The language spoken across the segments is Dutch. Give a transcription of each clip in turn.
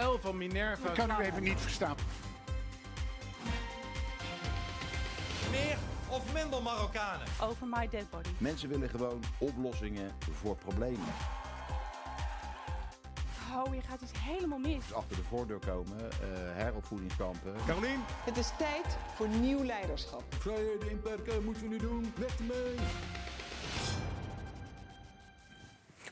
L van Minerva. Ik kan u even niet verstaan. Meer of minder Marokkanen? Over my dead body. Mensen willen gewoon oplossingen voor problemen. Oh, je gaat iets helemaal mis. Dus achter de voordeur komen, eh, heropvoedingskampen. Carolien, Het is tijd voor nieuw leiderschap. Vrijheden inperken, moeten we nu doen. Weg ermee.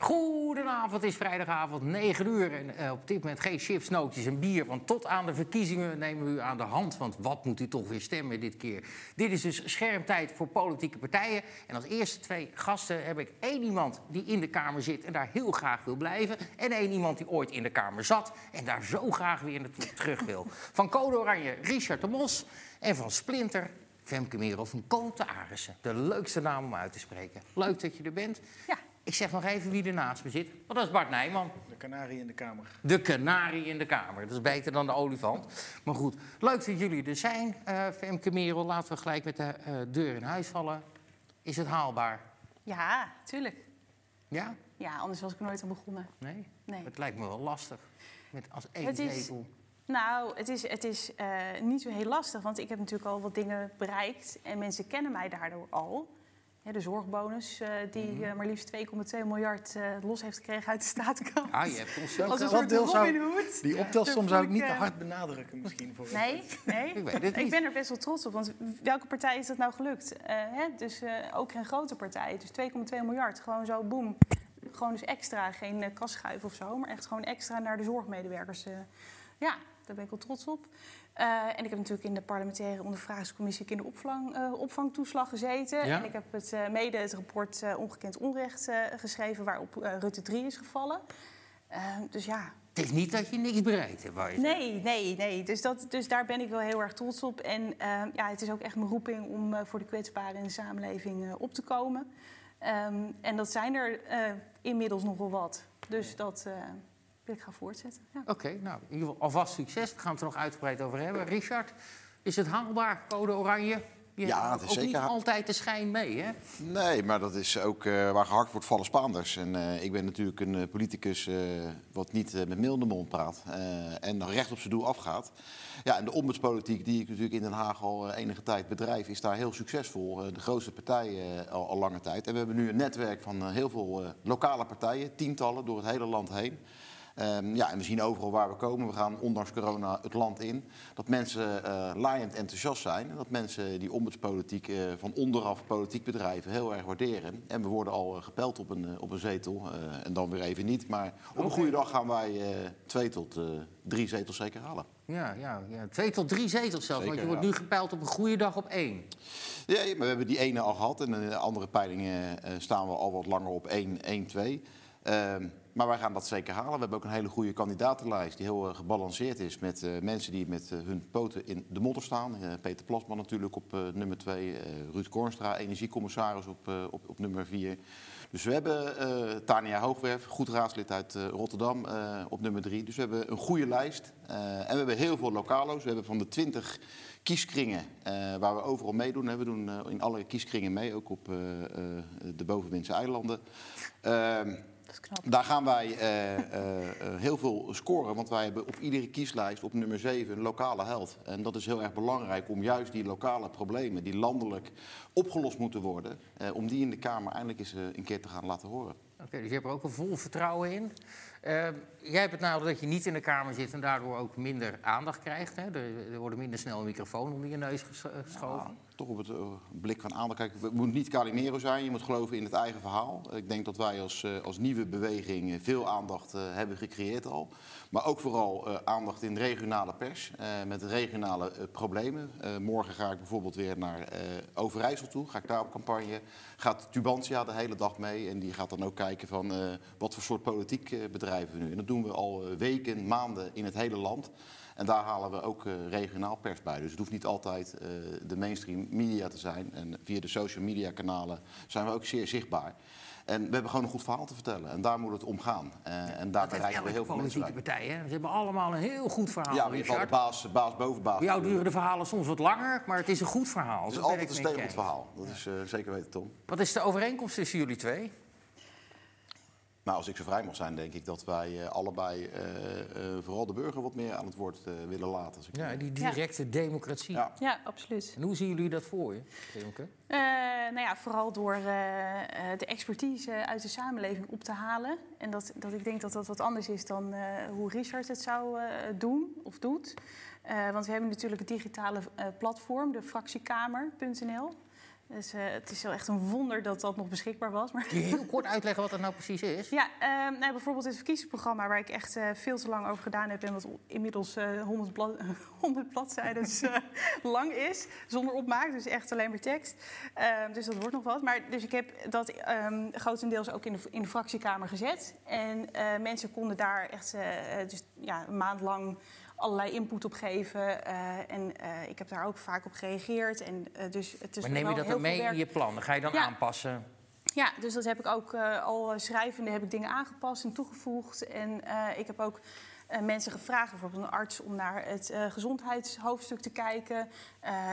Goedenavond, het is vrijdagavond, 9 uur. En eh, op dit moment geen chips, nootjes en bier. Want tot aan de verkiezingen nemen we u aan de hand. Want wat moet u toch weer stemmen dit keer? Dit is dus schermtijd voor politieke partijen. En als eerste twee gasten heb ik één iemand die in de Kamer zit... en daar heel graag wil blijven. En één iemand die ooit in de Kamer zat... en daar zo graag weer naartoe terug wil. Van Code Oranje, Richard de Mos. En van Splinter, Femke Merel van Kote Arissen. De leukste naam om uit te spreken. Leuk dat je er bent. Ja. Ik zeg nog even wie er naast me zit. Want dat is Bart Nijman. de kanarie in de kamer. De kanarie in de kamer. Dat is beter dan de olifant. Maar goed, leuk dat jullie er zijn. eh Femke Merel, laten we gelijk met de eh, deur in huis vallen. Is het haalbaar? Ja, tuurlijk. Ja? Ja, anders was ik er nooit aan begonnen. Nee? Nee. Het lijkt me wel lastig. Met als één Het is- zetel. Nou, het is, het is eh, niet zo heel lastig, want ik heb natuurlijk al wat dingen bereikt. En mensen kennen mij daardoor al. Ja, de zorgbonus, eh, die eh, maar liefst 2,2 miljard eh, los heeft gekregen uit de staatskrant. Ah, je hebt ons zo... Als een Wat soort deel zou-. Die optelsom zou ik niet te hard benadrukken misschien. Voor Nee, nee. Ik weet het. Ik ben er best wel trots op, want welke partij is dat nou gelukt? Eh, hè? Dus eh, ook geen grote partij. Dus 2,2 miljard, gewoon zo boem. Gewoon dus extra, geen uh, kasschuif of zo, maar echt gewoon extra naar de zorgmedewerkers. ja, daar ben ik wel trots op. Eh, en ik heb natuurlijk in de parlementaire ondervragingscommissie kinderopvang eh, opvangtoeslag gezeten. Ja. En ik heb het, eh, mede het rapport Ongekend Onrecht geschreven, waarop Rutte 3 is gevallen. Eh, dus ja, Het is niet dat je niks bereikt hebt, je. Nee, nee, nee. Dus, dat, dus daar ben ik wel heel erg trots op. En eh, ja, het is ook echt mijn roeping om voor de kwetsbaren in de samenleving op te komen. Ehm, en dat zijn er inmiddels nog wel wat. Dus dat wil ik gaan voortzetten. Ja. Oké, nou, in ieder geval alvast succes. Daar gaan we het er nog uitgebreid over hebben. Richard, is het haalbaar, code oranje? Je Ja, het is ook zeker niet altijd de schijn mee, hè? Nee, maar dat is ook eh, waar gehakt wordt vallen Spaanders. En eh, ik ben natuurlijk een eh, politicus eh, wat niet met milde mond praat eh, en dan recht op zijn doel afgaat. Ja, en de ombudspolitiek die ik natuurlijk in Den Haag al enige tijd bedrijf, is daar heel succesvol. Eh, de grootste partij eh, al, al lange tijd. En we hebben nu een netwerk van heel veel eh, lokale partijen, tientallen door het hele land heen. Ehm, ja, en we zien overal waar we komen. We gaan ondanks corona het land in. Dat mensen eh laaiend enthousiast zijn. En dat mensen die ombudspolitiek eh, van onderaf politiek bedrijven heel erg waarderen. En we worden al eh, gepeld op een, op een zetel. en dan weer even niet. Maar op een goede dag gaan wij twee tot drie zetels zeker halen. Ja, ja, ja, twee tot drie zetels zelfs. want je wordt nu gepeild op een goede dag op één. Ja, maar we hebben die ene al gehad. En in de andere peilingen staan we al wat langer op 1, 1 2. Ehm, maar wij gaan dat zeker halen. We hebben ook een hele goede kandidatenlijst die heel eh, gebalanceerd is met eh, mensen die met eh, hun poten in de modder staan. Peter Plasman natuurlijk op nummer 2, Ruud Kornstra, energiecommissaris op, op, op nummer 4. Dus we hebben Tania Hoogwerf, goed raadslid uit Rotterdam, op nummer 3. Dus we hebben een goede lijst. En we hebben heel veel lokalo's. We hebben van de 20 kieskringen waar we overal meedoen. We doen in alle kieskringen mee, ook op de Bovenwindse eilanden. Dat is knap. daar gaan wij eh, eh, eh, heel veel scoren, want wij hebben op iedere kieslijst op nummer 7 een lokale held. En dat is heel erg belangrijk om juist die lokale problemen, die landelijk opgelost moeten worden, eh, om die in de Kamer eindelijk eens een keer te gaan laten horen. Oké, dus je hebt er ook een vol vertrouwen in. Jij hebt het nou dat je niet in de Kamer zit en daardoor ook minder aandacht krijgt. Hè? Er, er worden minder snel een microfoon onder je neus ges- geschoven. Toch op het eh, blik van aandacht. Kijk, het moet niet Calimero zijn, je moet geloven in het eigen verhaal. Ik denk dat wij als, eh, als nieuwe beweging veel aandacht eh, hebben gecreëerd al. Maar ook vooral eh, aandacht in regionale pers, eh, met regionale eh, problemen. Morgen ga ik bijvoorbeeld weer naar Overijssel toe, ga ik daar op campagne. Gaat Tubantia de hele dag mee en die gaat dan ook kijken van wat voor soort politiek bedrijven we nu. En dat doen we al weken, maanden in het hele land. En daar halen we ook regionaal pers bij. Dus het hoeft niet altijd de mainstream media te zijn. En via de social media kanalen zijn we ook zeer zichtbaar. En we hebben gewoon een goed verhaal te vertellen. En daar moet het om gaan. Eh, en daar bereiken we heel veel mensen politieke bij. partij. Hè? Ze hebben allemaal een heel goed verhaal, Ja, maar je valt de baas, baas boven baas. Bij jou duren de verhalen soms wat langer, maar het is een goed verhaal. Het is Dat altijd een stevig verhaal. Dat is eh, zeker weten, Tom. Wat is de overeenkomst tussen jullie twee? Maar als ik zo vrij mag zijn, denk ik dat wij eh, allebei eh, eh, vooral de burger wat meer aan het woord willen laten. Als ik Ja, die directe democratie. Ja. Ja, absoluut. En hoe zien jullie dat voor je, Remke? Eh, nou ja, vooral door eh, eh, de expertise uit de samenleving op te halen. En dat, dat ik denk dat dat wat anders is dan eh, hoe Richard het zou eh, doen of doet. Eh, want we hebben natuurlijk het digitale eh, platform, de fractiekamer.nl. Dus eh, het is wel echt een wonder dat dat nog beschikbaar was. Maar Kun je heel kort uitleggen wat dat nou precies is? ja, ehm, nou, bijvoorbeeld het verkiezingsprogramma waar ik echt eh, veel te lang over gedaan heb... en wat inmiddels eh 100, bla 100 bladzijden eh, lang is, zonder opmaak. Dus echt alleen maar tekst. Ehm, dus dat wordt nog wat. Maar, dus ik heb dat ehm, grotendeels ook in de, in de fractiekamer gezet. En eh, mensen konden daar echt eh, eh, dus, ja, een maand lang allerlei input op geven. eh, en eh, ik heb daar ook vaak op gereageerd. En, eh, dus het is Maar neem je dat dan mee werk. in je plannen? Ga je dan Ja. aanpassen? Ja, dus dat heb ik ook al schrijvende heb ik dingen aangepast en toegevoegd. En ik heb ook mensen gevraagd, bijvoorbeeld een arts, om naar het eh, gezondheidshoofdstuk te kijken.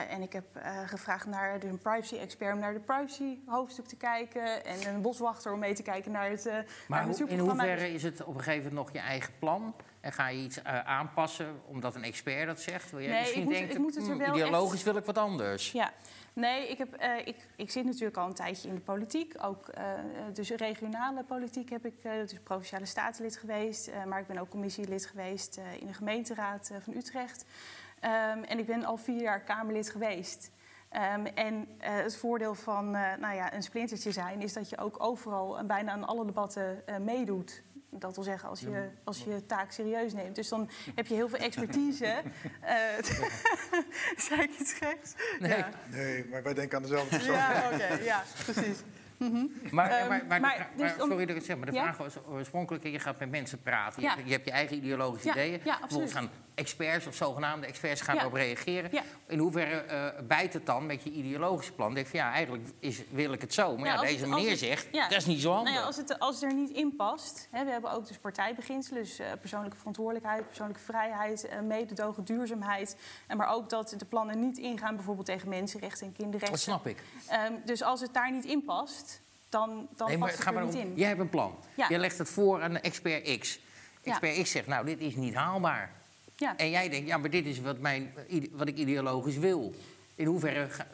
En ik heb gevraagd naar de privacy-expert om naar de privacy-hoofdstuk te kijken. En een boswachter om mee te kijken naar het, naar Maar het hoe- in hoeverre is het op een gegeven moment nog je eigen plan? En ga je iets eh, aanpassen omdat een expert dat zegt? Wil jij Nee, misschien ik moet- ik moet het er "Hmm, ideologisch echt- wil ik wat anders? Ja, nee, ik, heb, eh, ik, ik zit natuurlijk al een tijdje in de politiek. Ook eh, dus regionale politiek heb ik, dus provinciale statenlid geweest. maar ik ben ook commissielid geweest in de gemeenteraad van Utrecht. Ehm, en ik ben al vier jaar Kamerlid geweest. Ehm, en het voordeel van nou ja, een splintertje zijn is dat je ook overal en bijna aan alle debatten meedoet. Dat wil zeggen, als je, als je taak serieus neemt. Dus dan heb je heel veel expertise. Eh, Zei ik iets geks? Nee. Ja. Nee, maar wij denken aan dezelfde persoon. Ja, oké, ja, precies. Maar, Ehm, maar, maar, maar maar- dus sorry dat ik het zeg, maar de Ja? vraag was oorspronkelijk... je gaat met mensen praten, je, Ja. hebt, je hebt je eigen ideologische Ja, ideeën. ja, absoluut. gaan experts of zogenaamde experts gaan erop reageren. In hoeverre eh, bijt het dan met je ideologische plan? Denk je van ja, eigenlijk is, wil ik het zo. Maar Ja, deze het- meneer het- zegt, dat is niet zo handig. Nou als, het, als het er niet in past. Hè, we hebben ook dus partijbeginselen. Dus eh, persoonlijke verantwoordelijkheid, persoonlijke vrijheid, eh, mededogen, duurzaamheid. En maar ook dat de plannen niet ingaan bijvoorbeeld tegen mensenrechten en kinderrechten. dat snap ik. Ehm, dus als het daar niet in past, dan, dan Nee, maar past ga het er maar niet om. in. Jij hebt een plan. Ja. Jij legt het voor aan de expert X. Ja. Expert X zegt, nou, dit is niet haalbaar. Ja. En jij denkt, ja, maar dit is wat, mijn, wat ik ideologisch wil. In hoeverre... ga-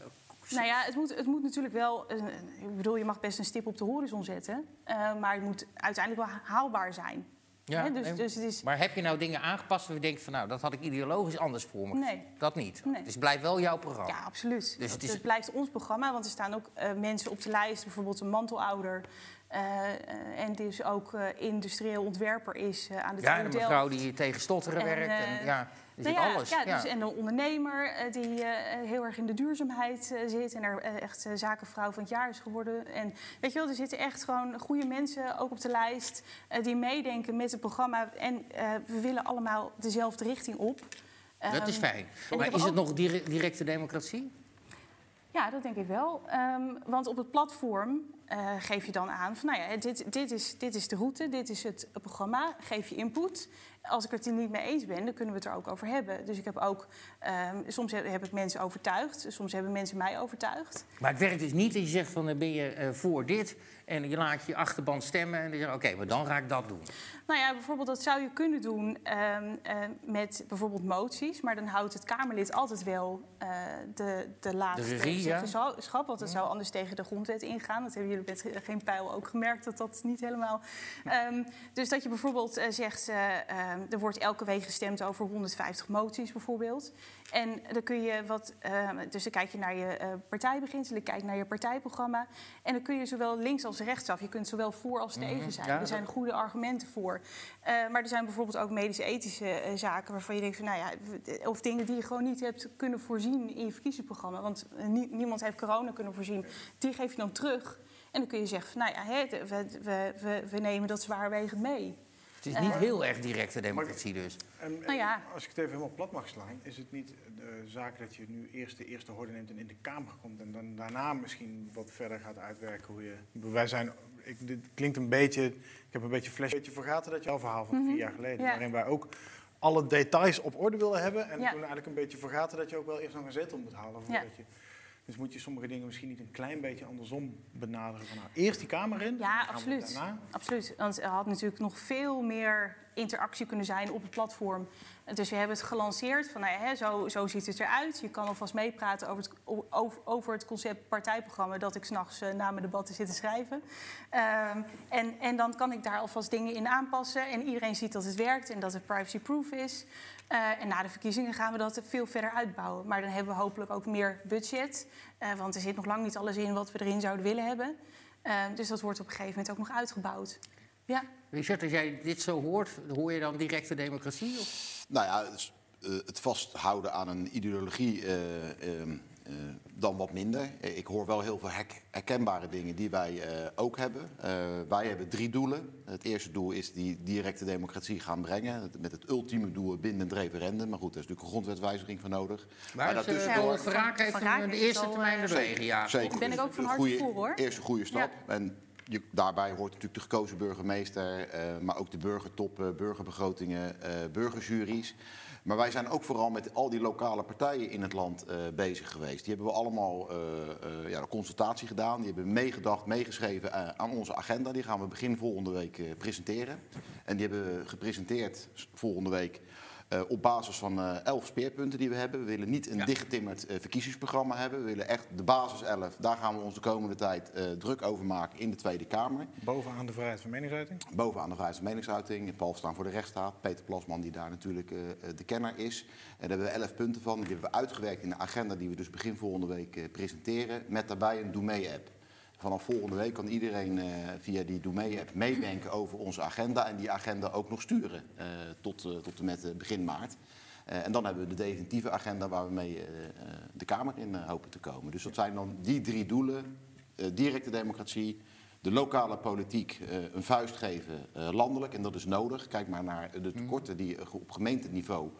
Nou ja, het moet, het moet natuurlijk wel. ik bedoel, je mag best een stip op de horizon zetten. eh, maar het moet uiteindelijk wel haalbaar zijn. Ja, dus, dus het is. Maar heb je nou dingen aangepast waar je denkt van, nou, dat had ik ideologisch anders voor me? Nee. Dat niet. Nee. Dus het blijft wel jouw programma. Ja, absoluut. Dus het is- het blijft ons programma, want er staan ook eh, mensen op de lijst, bijvoorbeeld een mantelouder. Eh, eh, en dus ook eh, industrieel ontwerper is aan de Ja, en een mevrouw die tegen stotteren En, werkt. En, ja, Nou ja, alles. Ja, Ja. dus, en een ondernemer die heel erg in de duurzaamheid zit en er echt zakenvrouw van het jaar is geworden. En weet je wel, er zitten echt gewoon goede mensen ook op de lijst die meedenken met het programma. En we willen allemaal dezelfde richting op. dat is Ehm, fijn. Maar is het nog dire- directe democratie? Ja, dat denk ik wel. Ehm, want op het platform eh, geef je dan aan van, nou ja, dit, dit, is, dit is de route, dit is het programma, geef je input. Als ik het er niet mee eens ben, dan kunnen we het er ook over hebben. Dus ik heb ook, ehm, soms heb, ik mensen overtuigd, soms hebben mensen mij overtuigd. Maar het werkt dus niet dat je zegt van, dan ben je eh, voor dit... en je laat je achterban stemmen en dan zeg je, oké, maar dan ga ik dat doen. Nou ja, bijvoorbeeld dat zou je kunnen doen ehm, eh, met bijvoorbeeld moties. Maar dan houdt het Kamerlid altijd wel eh, de, de laatste zeggenschap. Want dat zou anders tegen de grondwet ingaan. Dat hebben jullie met Ge- geen pijl ook gemerkt, dat dat niet helemaal... Ehm, dus dat je bijvoorbeeld eh, zegt, eh, ehm, er wordt elke week gestemd over 150 moties bijvoorbeeld. En dan kun je wat, ehm, dus dan kijk je naar je eh partijbeginselen, je kijkt naar je partijprogramma. En dan kun je zowel links als rechtsaf, je kunt zowel voor als tegen zijn. Mhm. Er zijn goede argumenten voor. Eh, maar er zijn bijvoorbeeld ook medisch-ethische eh, zaken waarvan je denkt van, nou ja, of dingen die je gewoon niet hebt kunnen voorzien in je verkiezingsprogramma. Want eh, nie- niemand heeft corona kunnen voorzien. Die geef je dan terug. En dan kun je zeggen van, nou ja, we, we, we, we nemen dat zwaarwegend mee. Het is niet heel erg directe democratie dus. En, Nou ja. als ik het even helemaal plat mag slaan, is het niet de zaak dat je nu eerst de eerste horde neemt en in de Kamer komt en dan daarna misschien wat verder gaat uitwerken hoe je. Wij zijn, ik, dit klinkt een beetje, ik heb een beetje flash, een beetje vergaten dat je al verhaal van vier jaar geleden, Mhm. Ja. waarin wij ook alle details op orde willen hebben en toen eigenlijk een beetje vergaten dat je ook wel eerst nog een zetel moet halen voordat je. Dus moet je sommige dingen misschien niet een klein beetje andersom benaderen. Van, nou, eerst die Kamer in, Ja, absoluut. daarna. Absoluut. Want er had natuurlijk nog veel meer interactie kunnen zijn op het platform. Dus we hebben het gelanceerd van nou zo, zo ziet het eruit. Je kan alvast meepraten over het, over, het concept partijprogramma dat ik s'nachts uh, na mijn debatten zit te schrijven. Um, en, en dan kan ik daar alvast dingen in aanpassen. En iedereen ziet dat het werkt en dat het privacy-proof is. Uh, en na de verkiezingen gaan we dat veel verder uitbouwen. Maar dan hebben we hopelijk ook meer budget. Uh, want er zit nog lang niet alles in wat we erin zouden willen hebben. Uh, dus dat wordt op een gegeven moment ook nog uitgebouwd. Ja. Richard, als jij dit zo hoort, hoor je dan directe democratie? Of? Nou ja, het, uh, het vasthouden aan een ideologie uh, uh, dan wat minder. Ik hoor wel heel veel herkenbare dingen die wij ook hebben. wij hebben drie doelen. Het eerste doel is die directe democratie gaan brengen. Met het ultieme doel bindend referendum. Maar goed, daar is natuurlijk een grondwetwijziging voor nodig. Maar, maar dat ja, Verraak heeft in de eerste termijn de eh, beweging. Ja, Zeker. Ben ik ook van harte voor, hoor. Eerste goede stap. En je, daarbij hoort natuurlijk de gekozen burgemeester, eh, maar ook de burgertoppen, burgerbegrotingen, eh, burgerjuries. Maar wij zijn ook vooral met al die lokale partijen in het land eh, bezig geweest. Die hebben we allemaal eh, ja, een consultatie gedaan. Die hebben meegedacht, meegeschreven aan onze agenda. Die gaan we begin volgende week presenteren. En die hebben we gepresenteerd volgende week eh, op basis van eh, elf speerpunten die we hebben. We willen niet een Ja. dichtgetimmerd eh, verkiezingsprogramma hebben. We willen echt de basis 11. Daar gaan we ons de komende tijd eh, druk over maken in de Tweede Kamer. Bovenaan de vrijheid van meningsuiting. Bovenaan de vrijheid van meningsuiting. Paul staan voor de rechtsstaat. Peter Plasman, die daar natuurlijk de kenner is. En daar hebben we elf punten van. Die hebben we uitgewerkt in de agenda die we dus begin volgende week eh, presenteren. Met daarbij een Doemee-app. Vanaf volgende week kan iedereen eh, via die Doemee-app meedenken over onze agenda. En die agenda ook nog sturen eh, tot, eh, tot en met begin maart. En dan hebben we de definitieve agenda waar we mee de Kamer in hopen te komen. Dus dat zijn dan die drie doelen. Directe democratie, de lokale politiek een vuist geven landelijk. En dat is nodig. Kijk maar naar de tekorten die op gemeenteniveau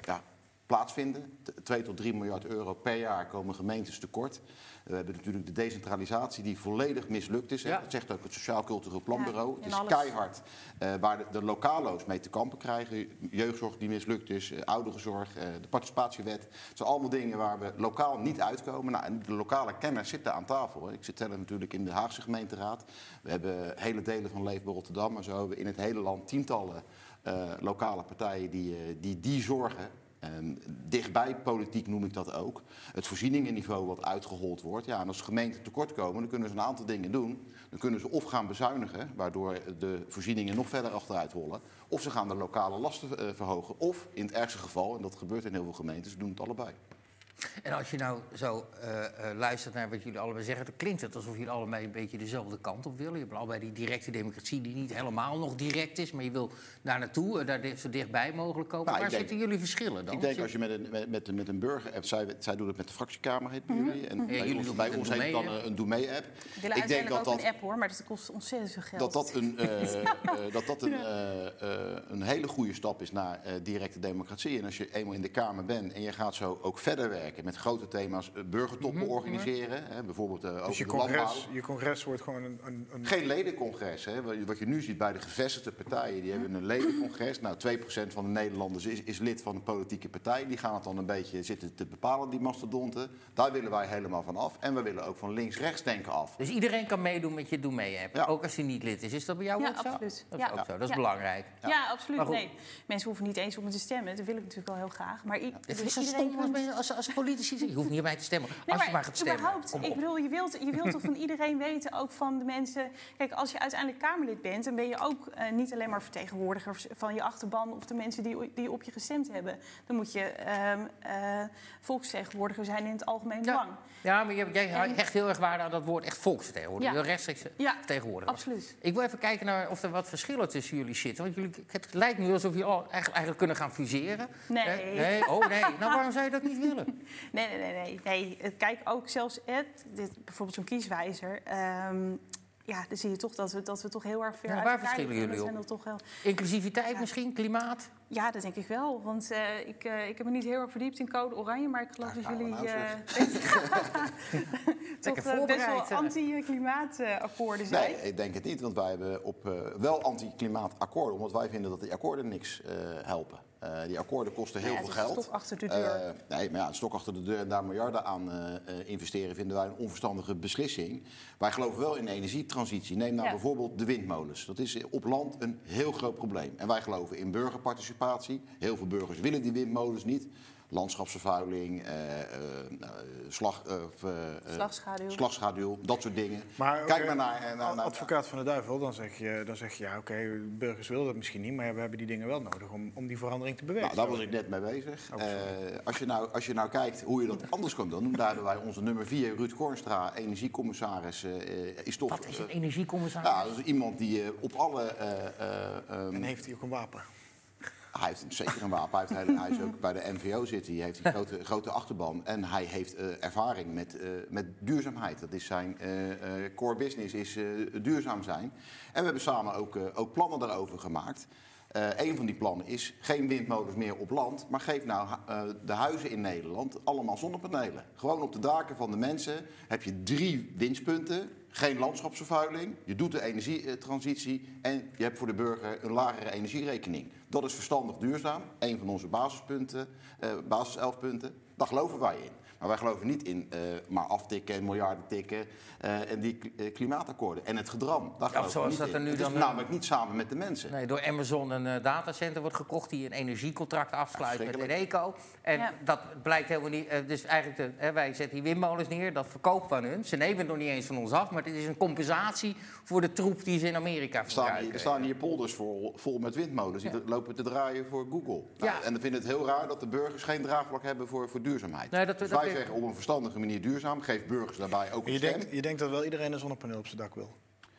ja, plaatsvinden. 2 tot 3 miljard euro per jaar komen gemeentes tekort. We hebben natuurlijk de decentralisatie die volledig mislukt is. Ja. Dat zegt ook het Sociaal Cultureel Planbureau. Ja, het is alles. keihard eh, waar de, de lokalo's mee te kampen krijgen. Jeugdzorg die mislukt is, eh, ouderenzorg, eh, de participatiewet. Het zijn allemaal dingen waar we lokaal niet uitkomen. Nou, en de lokale kenners zitten aan tafel. hè. Ik zit zelf natuurlijk in de Haagse gemeenteraad. We hebben hele delen van Leefbaar Rotterdam. Maar zo hebben we in het hele land tientallen eh, lokale partijen die, eh, die die zorgen. En dichtbij politiek noem ik dat ook. Het voorzieningenniveau wat uitgehold wordt. Ja, en als gemeenten tekort komen, dan kunnen ze een aantal dingen doen. Dan kunnen ze of gaan bezuinigen, waardoor de voorzieningen nog verder achteruit hollen. Of ze gaan de lokale lasten eh, verhogen. Of in het ergste geval, en dat gebeurt in heel veel gemeenten, ze doen het allebei. En als je nou zo eh, eh, luistert naar wat jullie allebei zeggen, dan klinkt het alsof jullie allebei een beetje dezelfde kant op willen. Je hebt allebei die directe democratie die niet helemaal nog direct is, maar je wil daar naartoe, eh, daar zo dichtbij mogelijk komen. Nou, Waar denk- zitten jullie verschillen dan? Ik denk als je met een, met, met, met een burger app, zij, zij doen het met de fractiekamer, heet bij jullie. En Ja, bij jullie ons, doen bij ons heet het dan een Doemee-app. We willen Ik denk dat ook dat een app hoor, maar dat kost ontzettend veel geld. dat dat een, dat dat een, een hele goede stap is naar eh, directe democratie. En als je eenmaal in de Kamer bent en je gaat zo ook verder werken met grote thema's, eh, burgertoppen organiseren, hè, bijvoorbeeld Dus over je de landbouw. congres, je congres wordt gewoon een... een, een Geen ledencongres. Hè. Wat je- nu ziet bij de gevestigde partijen, die hebben een ledencongres. Nou, 2% van de Nederlanders is, is lid van een politieke partij. Die gaan het dan een beetje zitten te bepalen, die mastodonten. Daar willen wij helemaal van af. En we willen ook van links-rechts denken af. Dus iedereen kan meedoen met je Doe mee-app, Ja. ook als hij niet lid is. Is dat bij jou Ja, ook zo? absoluut. Dat is Ja. ook zo, dat is Ja. belangrijk. Ja, absoluut. Nee, mensen hoeven niet eens op me te stemmen. Dat wil ik natuurlijk wel heel graag. Maar i- Het is zo iedereen als, als, politici zeggen, je hoeft niet mij te stemmen. Nee, als je maar gaat stemmen, überhaupt, ik bedoel, je wilt, je wilt toch van iedereen weten, ook van de mensen... Kijk, als je uiteindelijk Kamerlid bent, dan ben je ook eh, niet alleen maar vertegenwoordiger van je achterban... of de mensen die, die op je gestemd hebben. Dan moet je ehm, eh, volksvertegenwoordiger zijn in het algemeen belang. Ja, maar jij, hecht heel erg waarde aan dat woord echt volksvertegenwoordiger. Ja. Rechtstreeks Ja, vertegenwoordiger. Absoluut. Ik wil even kijken naar of er wat verschillen tussen jullie zitten. Want jullie, het lijkt nu alsof jullie al eigenlijk, eigenlijk kunnen gaan fuseren. Nee. Nee. Oh nee, nou waarom zou je dat niet willen? Nee, nee, nee. nee, nee. Kijk, ook zelfs het, dit, bijvoorbeeld zo'n kieswijzer... ehm, ja, dan zie je toch dat we, dat we toch heel erg ver Ja, uit waar verschillen jullie op? zijn toch wel... Inclusiviteit misschien, klimaat? Ja, dat denk ik wel. Want eh, ik, eh, ik heb me niet heel erg verdiept in code oranje, maar ik geloof Ja, dat jullie eh, toch best wel anti-klimaatakkoorden zijn. Nee, ik denk het niet, want wij hebben op, eh, wel anti-klimaatakkoorden, omdat wij vinden dat die akkoorden niks eh, helpen. Eh, die akkoorden kosten heel Ja, veel is een geld. stok achter de deur. Eh, nee, maar ja, een stok achter de deur en daar miljarden aan eh, eh, investeren vinden wij een onverstandige beslissing. Wij geloven wel in de energietransitie. Neem nou Ja. bijvoorbeeld de windmolens. Dat is op land een heel groot probleem. En wij geloven in burgerparticipatie. Heel veel burgers willen die windmolens niet. Landschapsvervuiling, eh, eh, nou, eh, slag, eh, Slagschaduw. slagschaduw, dat soort dingen. Maar Kijk maar naar, naar, naar, naar advocaat van de duivel, dan zeg je, dan zeg je ja, oké, burgers willen dat misschien niet, maar we hebben die dingen wel nodig om, om die verandering te Nou, bewerken. daar was ik net mee bezig. Oh. Eh, als, je nou, als je nou kijkt hoe je dat anders kan doen, daar hebben wij onze nummer 4, Ruud Kornstra, energiecommissaris, is toch. Wat is een energiecommissaris? ja, dat is iemand die op alle. eh, eh, ehm, En heeft hij ook een wapen? Hij heeft zeker een wapen. Hij, heeft, hij is ook bij de NVO zitten. Hij heeft een grote, grote achterban. En hij heeft eh, ervaring met, eh, met duurzaamheid. Dat is zijn eh, core business, is duurzaam zijn. En we hebben samen ook, ook plannen daarover gemaakt. Eh een van die plannen is geen windmolens meer op land. Maar geef nou eh, de huizen in Nederland allemaal zonnepanelen. Gewoon op de daken van de mensen heb je drie winstpunten. Geen landschapsvervuiling. Je doet de energietransitie. En je hebt voor de burger een lagere energierekening. Dat is verstandig duurzaam. Een van onze basispunten, eh basis 11 punten. Daar geloven wij in. Maar wij geloven niet in eh, maar aftikken en miljarden tikken eh, en die eh, klimaatakkoorden. En het gedram, daar zoals niet dat er in. nu Het is namelijk niet samen met de mensen. Nee, door Amazon een datacenter wordt gekocht die een energiecontract afsluit met. Eneco. En Ja. dat blijkt helemaal niet. dus eigenlijk, de, wij zetten die windmolens neer, dat verkopen we aan hun. Ze nemen het nog niet eens van ons af, maar het is een compensatie voor de troep die ze in Amerika Er verbruiken. er staan hier polders vol, vol met windmolens. Die lopen te draaien voor Google. Nou, Ja. En dan vinden het heel raar dat de burgers geen draagvlak hebben voor, voor duurzaamheid. Nee, dat- dus dat wij zeggen op een verstandige manier duurzaam. Geef burgers daarbij ook een Je stem. denkt, je denkt dat wel iedereen een zonnepaneel op zijn dak wil.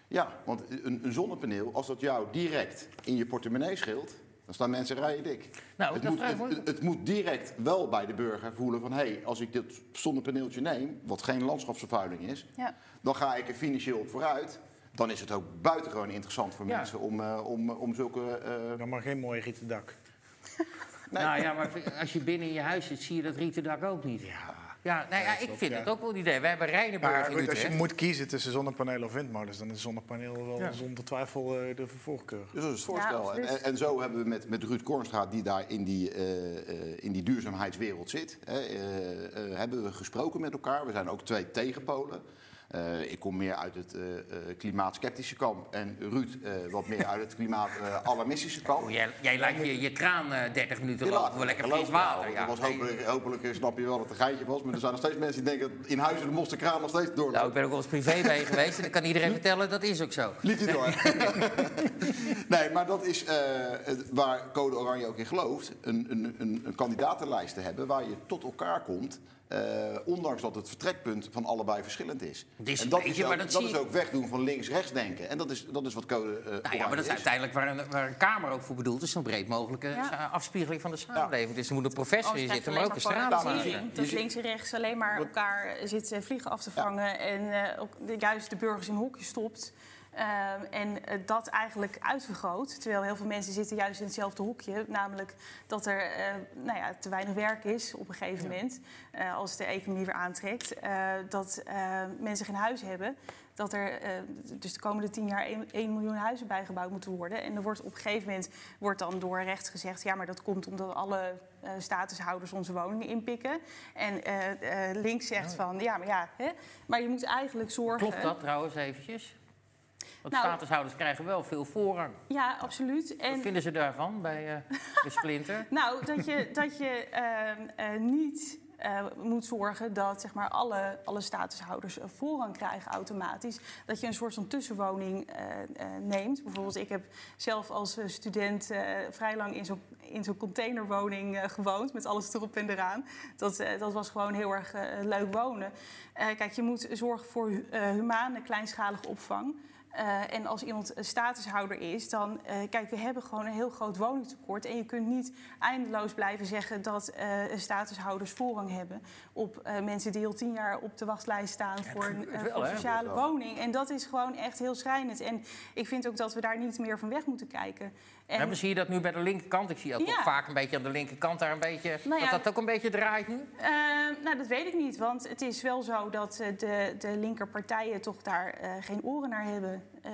Ja, want een, een zonnepaneel, als dat jou direct in je portemonnee scheelt... dan staan mensen rijen dik. Nou, het, moet, het, moet direct wel bij de burger voelen van... hé, hey, als ik dit zonnepaneeltje neem, wat geen landschapsvervuiling is... Ja. dan ga ik er financieel op vooruit. Dan is het ook buitengewoon interessant voor Ja. mensen om, eh, om, om zulke... eh, Dan maar geen mooi rieten dak. Nou ja, maar als je binnen in je huis zit, zie je dat rieten dak ook niet. Ja. Ja, nou ja, ik vind ja. het ook wel een idee. We hebben Rijnenburg in goed, als je Utrecht. moet kiezen tussen zonnepanelen of windmolens, dan is zonnepaneel wel Ja. zonder twijfel eh, de voorkeur. Dus dat is het voorstel. en, en, en zo hebben we met, met Ruud Kornstra, die daar in die, eh, eh, in die duurzaamheidswereld zit, hè, eh, eh, hebben we gesproken met elkaar. We zijn ook twee tegenpolen. Eh, ik kom meer uit het eh, klimaatskeptische kamp en Ruud wat meer uit het klimaatalarmistische kamp. Oh, jij, jij laat je, je kraan eh, 30 minuten lopen voor lekker fris water. Ja, dat was hopelijk, hopelijk snap je wel dat het een geintje was. Maar er zijn nog steeds mensen die denken, in huizen de kraan nog steeds doorlopen. Nou, ik ben ook wel eens privé bij geweest en dan kan iedereen vertellen, dat is ook zo. Liet hij door. nee, maar dat is het- waar Code Oranje ook in gelooft. Een, een, een, een kandidatenlijst te hebben waar je tot elkaar komt. Eh, ondanks dat het vertrekpunt van allebei verschillend is. En dat beetje, is, maar ook, dat is ook wegdoen van links-rechts denken. En dat is, dat is wat Code eh Nou ja, maar dat is is. uiteindelijk waar een, waar een Kamer ook voor bedoeld is. Zo'n breed mogelijke Ja. sa- afspiegeling van de samenleving. Dus er moet een professor Anders in zitten, maar ook een straatmaker. Dat links en rechts alleen maar elkaar zitten vliegen af te vangen. En eh, ook de, juist de burgers in hokjes stopt. Ehm, en eh, dat eigenlijk uitvergroot. Terwijl heel veel mensen zitten juist in hetzelfde hokje. Namelijk dat er eh, nou ja, te weinig werk is op een gegeven moment. eh, als de economie weer aantrekt. dat mensen geen huis hebben. Dat er dus de komende tien jaar 1, miljoen huizen bijgebouwd moeten worden. En er wordt op een gegeven moment wordt dan door recht gezegd... ja, maar dat komt omdat alle statushouders onze woningen inpikken. En links zegt van, ja, maar ja... Hè, maar je moet eigenlijk zorgen... Klopt dat trouwens eventjes? Want Nou- statushouders krijgen wel veel voorrang. Ja, absoluut. En Wat vinden ze daarvan bij eh, de Splinter? Nou, dat je, dat je ehm, eh, niet eh, moet zorgen dat zeg maar, alle, alle statushouders voorrang krijgen automatisch. Dat je een soort van tussenwoning neemt. Bijvoorbeeld, ik heb zelf als student vrij lang in zo'n in zo'n containerwoning gewoond, met alles erop en eraan. Dat, dat was gewoon heel erg leuk wonen. Kijk, je moet zorgen voor hu- humane, kleinschalige opvang. Eh, en als iemand een statushouder is, dan... eh, kijk, we hebben gewoon een heel groot woningtekort. En je kunt niet eindeloos blijven zeggen dat eh, statushouders voorrang hebben... op mensen die al tien jaar op de wachtlijst staan voor een wel, sociale woning. En dat is gewoon echt heel schrijnend. En ik vind ook dat we daar niet meer van weg moeten kijken. En- zie je dat nu bij de linkerkant? Ik zie ook, Ja. ook vaak een beetje aan de linkerkant daar een beetje... Nou ja, dat dat ook een beetje draait nu? Eh, nou, dat weet ik niet. Want het is wel zo dat eh, de, de linkerpartijen toch daar eh, geen oren naar hebben. Eh,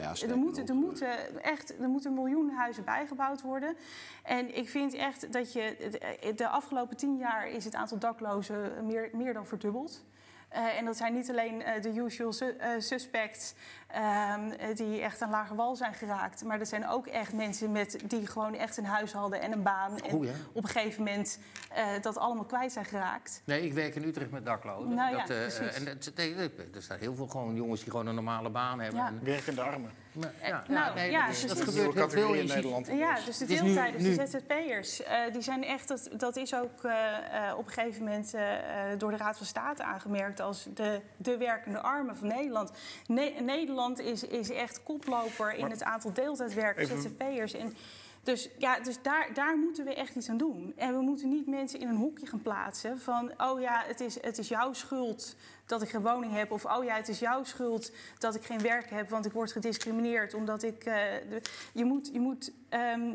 Ja, er, moeten, er, moeten echt, er moeten miljoen huizen bijgebouwd worden. En ik vind echt dat je... de- De afgelopen tien jaar is het aantal daklozen meer, meer dan verdubbeld. Eh, en dat zijn niet alleen eh, de usual su- eh, suspects ehm, eh, die echt aan lager wal zijn geraakt. Maar dat zijn ook echt mensen met, die gewoon echt een huis hadden en een baan. En ja. op een gegeven moment eh, dat allemaal kwijt zijn geraakt. Nee, ik werk in Utrecht met daklozen. Nou ja, dat, eh, precies. en dat, nee, er staan heel veel gewoon jongens die gewoon een normale baan hebben. Ja. En, Werkende armen. Maar, ja, nou, nee, ja, dat, gebeurt heel veel. in Nederland. Ja, dus de is nu- deeltijders, de ZZP'ers, eh, die zijn echt, dat, dat is ook eh, eh, op een gegeven moment eh, eh, door de Raad van State aangemerkt als de, de werkende armen van Nederland. Ne- Nederland is, is echt koploper in Maar- het aantal deeltijdwerkers, Even- ZZP'ers. En dus ja, dus daar, daar moeten we echt iets aan doen. En we moeten niet mensen in een hokje gaan plaatsen van, oh ja, het is, het is jouw schuld dat ik geen woning heb. Of oh ja, het is jouw schuld dat ik geen werk heb, want ik word gediscrimineerd. Omdat ik. eh, de- je moet, je moet ehm,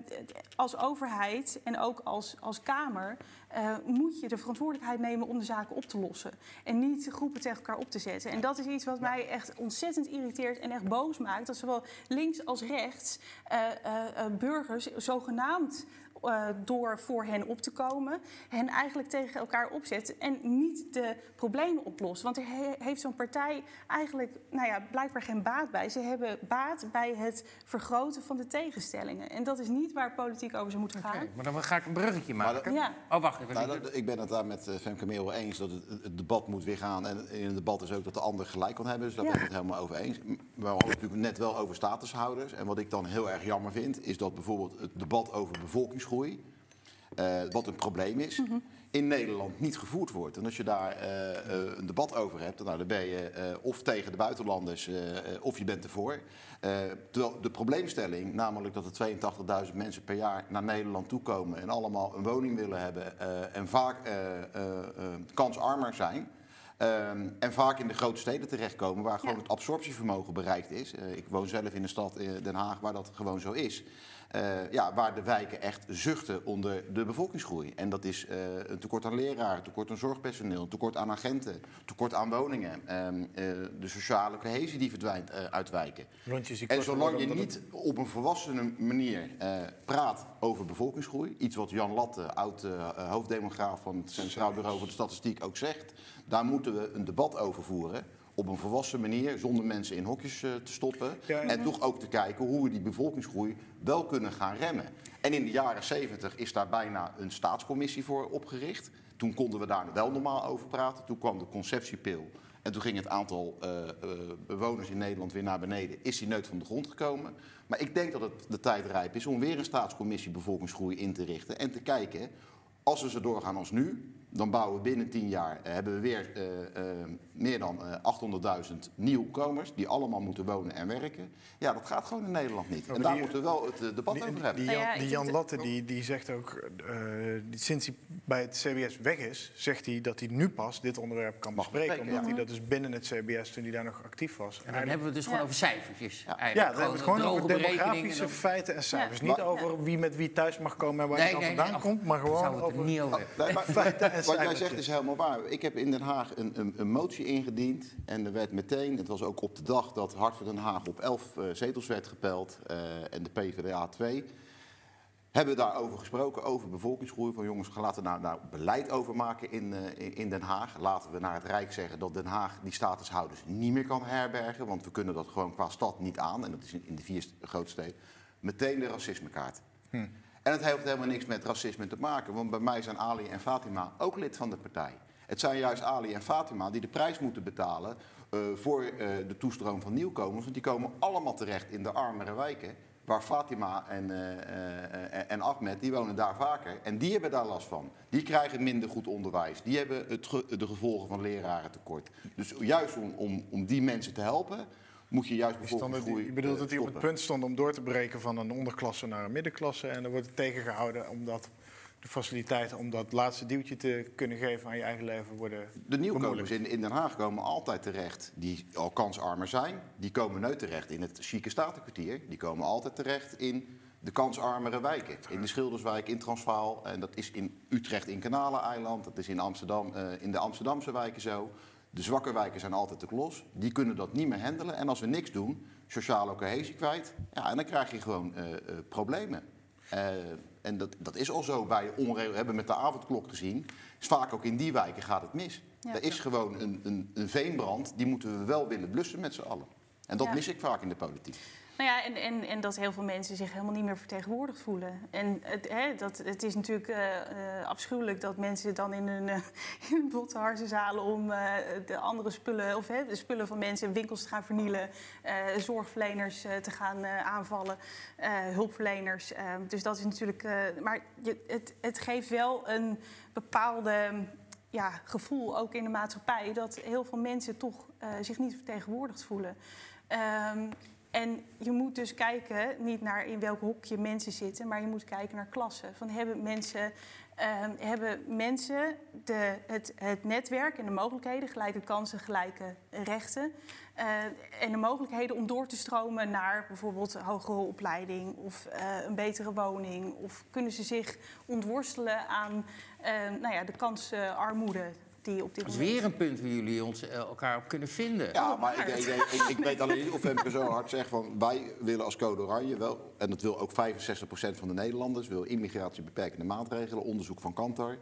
als overheid en ook als, als Kamer. eh, moet je de verantwoordelijkheid nemen om de zaken op te lossen. En niet groepen tegen elkaar op te zetten. En dat is iets wat mij echt ontzettend irriteert en echt boos maakt. Dat zowel links als rechts eh, burgers zogenaamd eh, door voor hen op te komen, hen eigenlijk tegen elkaar opzet en niet de problemen oplost. Want er he- heeft zo'n partij eigenlijk nou ja, blijkbaar geen baat bij. Ze hebben baat bij het vergroten van de tegenstellingen. En dat is niet waar politiek over zou moeten gaan. Oké, maar dan ga ik een bruggetje maken. Ja. Oh, wacht even. Nou, dat- ik ben het daar met eh, Femke Meel wel eens dat het, het debat moet weer gaan. En in het debat is ook dat de ander gelijk kan hebben. Dus daar Ja. ben ik het helemaal over eens. Maar we hadden het natuurlijk net wel over statushouders. En wat ik dan heel erg jammer vind, is dat bijvoorbeeld het debat over bevolkingsgroei, eh, wat een probleem is, Mhm. in Nederland niet gevoerd wordt. En als je daar eh, eh, een debat over hebt, nou, dan ben je of tegen de buitenlanders of je bent ervoor. Terwijl de probleemstelling, namelijk dat er 82.000 mensen per jaar naar Nederland toekomen en allemaal een woning willen hebben en vaak kansarmer zijn. Ehm, en vaak in de grote steden terechtkomen waar gewoon Ja. het absorptievermogen bereikt is. Ik woon zelf in een stad, Den Haag, waar dat gewoon zo is. Eh, ja, waar de wijken echt zuchten onder de bevolkingsgroei. En dat is eh, een tekort aan leraren, tekort aan zorgpersoneel, een tekort aan agenten, tekort aan woningen. Ehm, eh, de sociale cohesie die verdwijnt uit wijken. En zolang je niet op een volwassene manier praat over bevolkingsgroei, iets wat Jan Latte, oud hoofddemograaf van het Centraal Bureau voor de Statistiek, ook zegt, daar moeten we een debat over voeren. Op een volwassen manier, zonder mensen in hokjes eh, te stoppen. Ja, en- en toch ook te kijken hoe we die bevolkingsgroei wel kunnen gaan remmen. En in de jaren 70 is daar bijna een staatscommissie voor opgericht. Toen konden we daar wel normaal over praten. Toen kwam de conceptiepil. En toen ging het aantal eh, eh, bewoners in Nederland weer naar beneden. Is die nooit van de grond gekomen. Maar ik denk dat het de tijd rijp is om weer een staatscommissie bevolkingsgroei in te richten. En te kijken, als we zo doorgaan als nu, dan bouwen we binnen 10 jaar, eh, hebben we weer eh, eh, meer dan eh, 800.000 nieuwkomers die allemaal moeten wonen en werken. Ja, dat gaat gewoon in Nederland niet. maar En daar die- moeten we wel het debat Die, over hebben. die ja, Jan, Latte die, die zegt ook, eh, sinds hij bij het CBS weg is, zegt hij dat hij nu pas dit onderwerp kan Mag bespreken. omdat ja. hij dat dus binnen het CBS, toen hij daar nog actief was. En dan eigenlijk- hebben we het dus gewoon over cijfertjes. Ja. eigenlijk. ja, dan hebben we het gewoon over demografische feiten en cijfers. Ja. Niet Maar- over wie met wie thuis mag komen en waar hij dan vandaan komt, maar gewoon we het er over... niet over hebben. Nee, maar- Feiten wat jij zegt is helemaal waar. Ik heb in Den Haag een, een, een motie ingediend. En er werd meteen, het was ook op de dag dat Hart van Den Haag op 11 eh, zetels werd gepeld. eh, en de PvdA 2. Hebben we daarover gesproken, over bevolkingsgroei. Van jongens, laten we nou, nou beleid over maken in, eh, in- in Den Haag. Laten we naar het Rijk zeggen dat Den Haag die statushouders niet meer kan herbergen. Want we kunnen dat gewoon qua stad niet aan. En dat is in, in de vier st- grote steden. Meteen de racismekaart. En het heeft helemaal niks met racisme te maken. Want bij mij zijn Ali en Fatima ook lid van de partij. Het zijn juist Ali en Fatima die de prijs moeten betalen eh, voor eh, de toestroom van nieuwkomers. Want die komen allemaal terecht in de armere wijken. Waar Fatima en, eh, en Ahmed, die wonen daar vaker. En die hebben daar last van. Die krijgen minder goed onderwijs. Die hebben het de gevolgen van lerarentekort. Dus juist om, om, om die mensen te helpen, moet je juist bevolkingsgroei je bedoelt eh, dat hij op het punt stond om door te breken van een onderklasse naar een middenklasse. En dan wordt het tegengehouden omdat de faciliteiten om dat laatste duwtje te kunnen geven aan je eigen leven worden De nieuwkomers in, in Den Haag komen altijd terecht die al kansarmer zijn. Die komen nooit terecht in het chique statenkwartier. Die komen altijd terecht in de kansarmere wijken. In de Schilderswijk, in Transvaal. En dat is in Utrecht in Kanaleneiland. Dat is in, Amsterdam, eh, in de Amsterdamse wijken zo. De zwakke wijken zijn altijd te klos. Die kunnen dat niet meer handelen. En als we niks doen, sociale cohesie kwijt. Ja, en dan krijg je gewoon eh, eh, problemen. Eh, en dat, dat is al zo bij onregel. We hebben met de avondklok gezien. Is vaak ook in die wijken gaat het mis. Ja. er is gewoon een, een, een veenbrand. Die moeten we wel willen blussen met z'n allen. En dat Ja. mis ik vaak in de politiek. Nou ja, en, en, en dat heel veel mensen zich helemaal niet meer vertegenwoordigd voelen. En het, hè, dat, het is natuurlijk eh, eh, afschuwelijk dat mensen dan in hun, eh, in botte om de andere spullen, of hè, de spullen van mensen in winkels te gaan vernielen, zorgverleners te gaan aanvallen, hulpverleners. Dus dat is natuurlijk. maar je, het, het geeft wel een bepaalde ja, gevoel, ook in de maatschappij, dat heel veel mensen toch zich niet vertegenwoordigd voelen. Ehm, en je moet dus kijken, niet naar in welk hokje mensen zitten, maar je moet kijken naar klassen. Van hebben mensen, ehm, hebben mensen de, het, het netwerk en de mogelijkheden, gelijke kansen, gelijke rechten. eh, en de mogelijkheden om door te stromen naar bijvoorbeeld hogere opleiding of eh, een betere woning. Of kunnen ze zich ontworstelen aan ehm, nou ja, de kansarmoede die op dit Dat is weer een punt waar jullie ons, eh, elkaar op kunnen vinden. Ja, maar ik, ik, ik, ik weet alleen niet of Femke zo hard zegt van... wij willen als Code Oranje wel... en dat wil ook 65% van de Nederlanders... wil immigratie beperkende maatregelen, onderzoek van Kantar.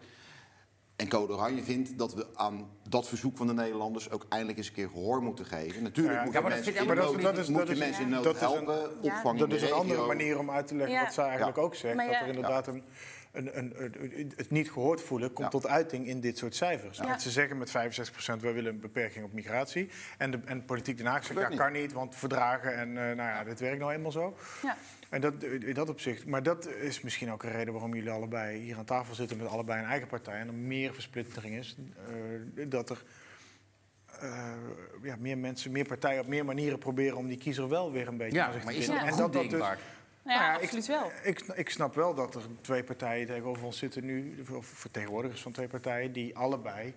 En Code Oranje vindt dat we aan dat verzoek van de Nederlanders... ook eindelijk eens een keer gehoor moeten geven. Natuurlijk Ja, moet ja, je maar dat mensen in nood, dat is- moet dat je is- mensen in ja. nood dat is een- helpen, Ja. opvang Dat is een andere manier om uit te leggen Ja. wat zij eigenlijk Ja. ook zegt. Maar dat ja- er inderdaad een, een, een, een- het niet gehoord voelen komt Ja. tot uiting in dit soort cijfers. Ja. Want ze zeggen met 65% wij willen een beperking op migratie. En de en politiek Den Haag zegt ja, kan niet, want verdragen en eh, nou ja, dit werkt nou eenmaal zo. Ja. En dat, in dat opzicht, maar dat is misschien ook een reden waarom jullie allebei hier aan tafel zitten met allebei een eigen partij. En er meer versplittering is. eh, dat er eh, ja, meer mensen, meer partijen op meer manieren proberen om die kiezer wel weer een beetje Ja, aan zich te maar is binden. dat En goed dat dat dus- denkbaar? Nou ja, nou ja, absoluut wel. ik, ik snap wel dat er twee partijen tegenover ons zitten nu, of vertegenwoordigers van twee partijen, die allebei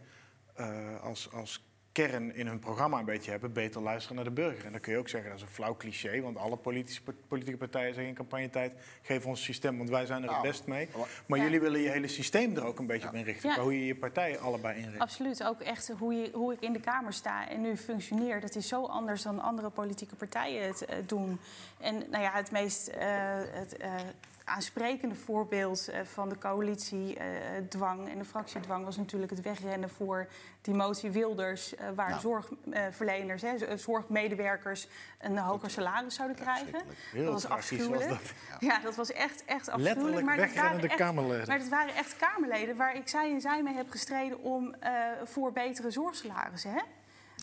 eh, als, als kern in hun programma een beetje hebben, beter luisteren naar de burger. En dan kun je ook zeggen, dat is een flauw cliché, want alle politische, politieke partijen zeggen in campagnetijd, geef ons systeem, want wij zijn er het best mee. maar- Ja. jullie willen je hele systeem er ook een beetje op inrichten, Ja. hoe je je partij allebei inricht. Absoluut. Ook echt hoe, je, hoe ik in de Kamer sta en nu functioneer. Dat is zo anders dan andere politieke partijen het eh, doen. En nou ja, het meest eh, het, eh, aansprekende voorbeeld eh, van de coalitiedwang en de fractiedwang was natuurlijk het wegrennen voor die motie Wilders, eh, waar Ja. zorgverleners, hè, zorgmedewerkers een hoger salaris zouden krijgen. Heel dat was tragisch was afschuwelijk. dat. Ja, dat was echt, echt afschuwelijk. Letterlijk maar dat waren wegrennende echt- Kamerleden. Maar het waren echt Kamerleden waar ik zij en zij mee heb gestreden om eh, voor betere zorgsalarissen. Hè?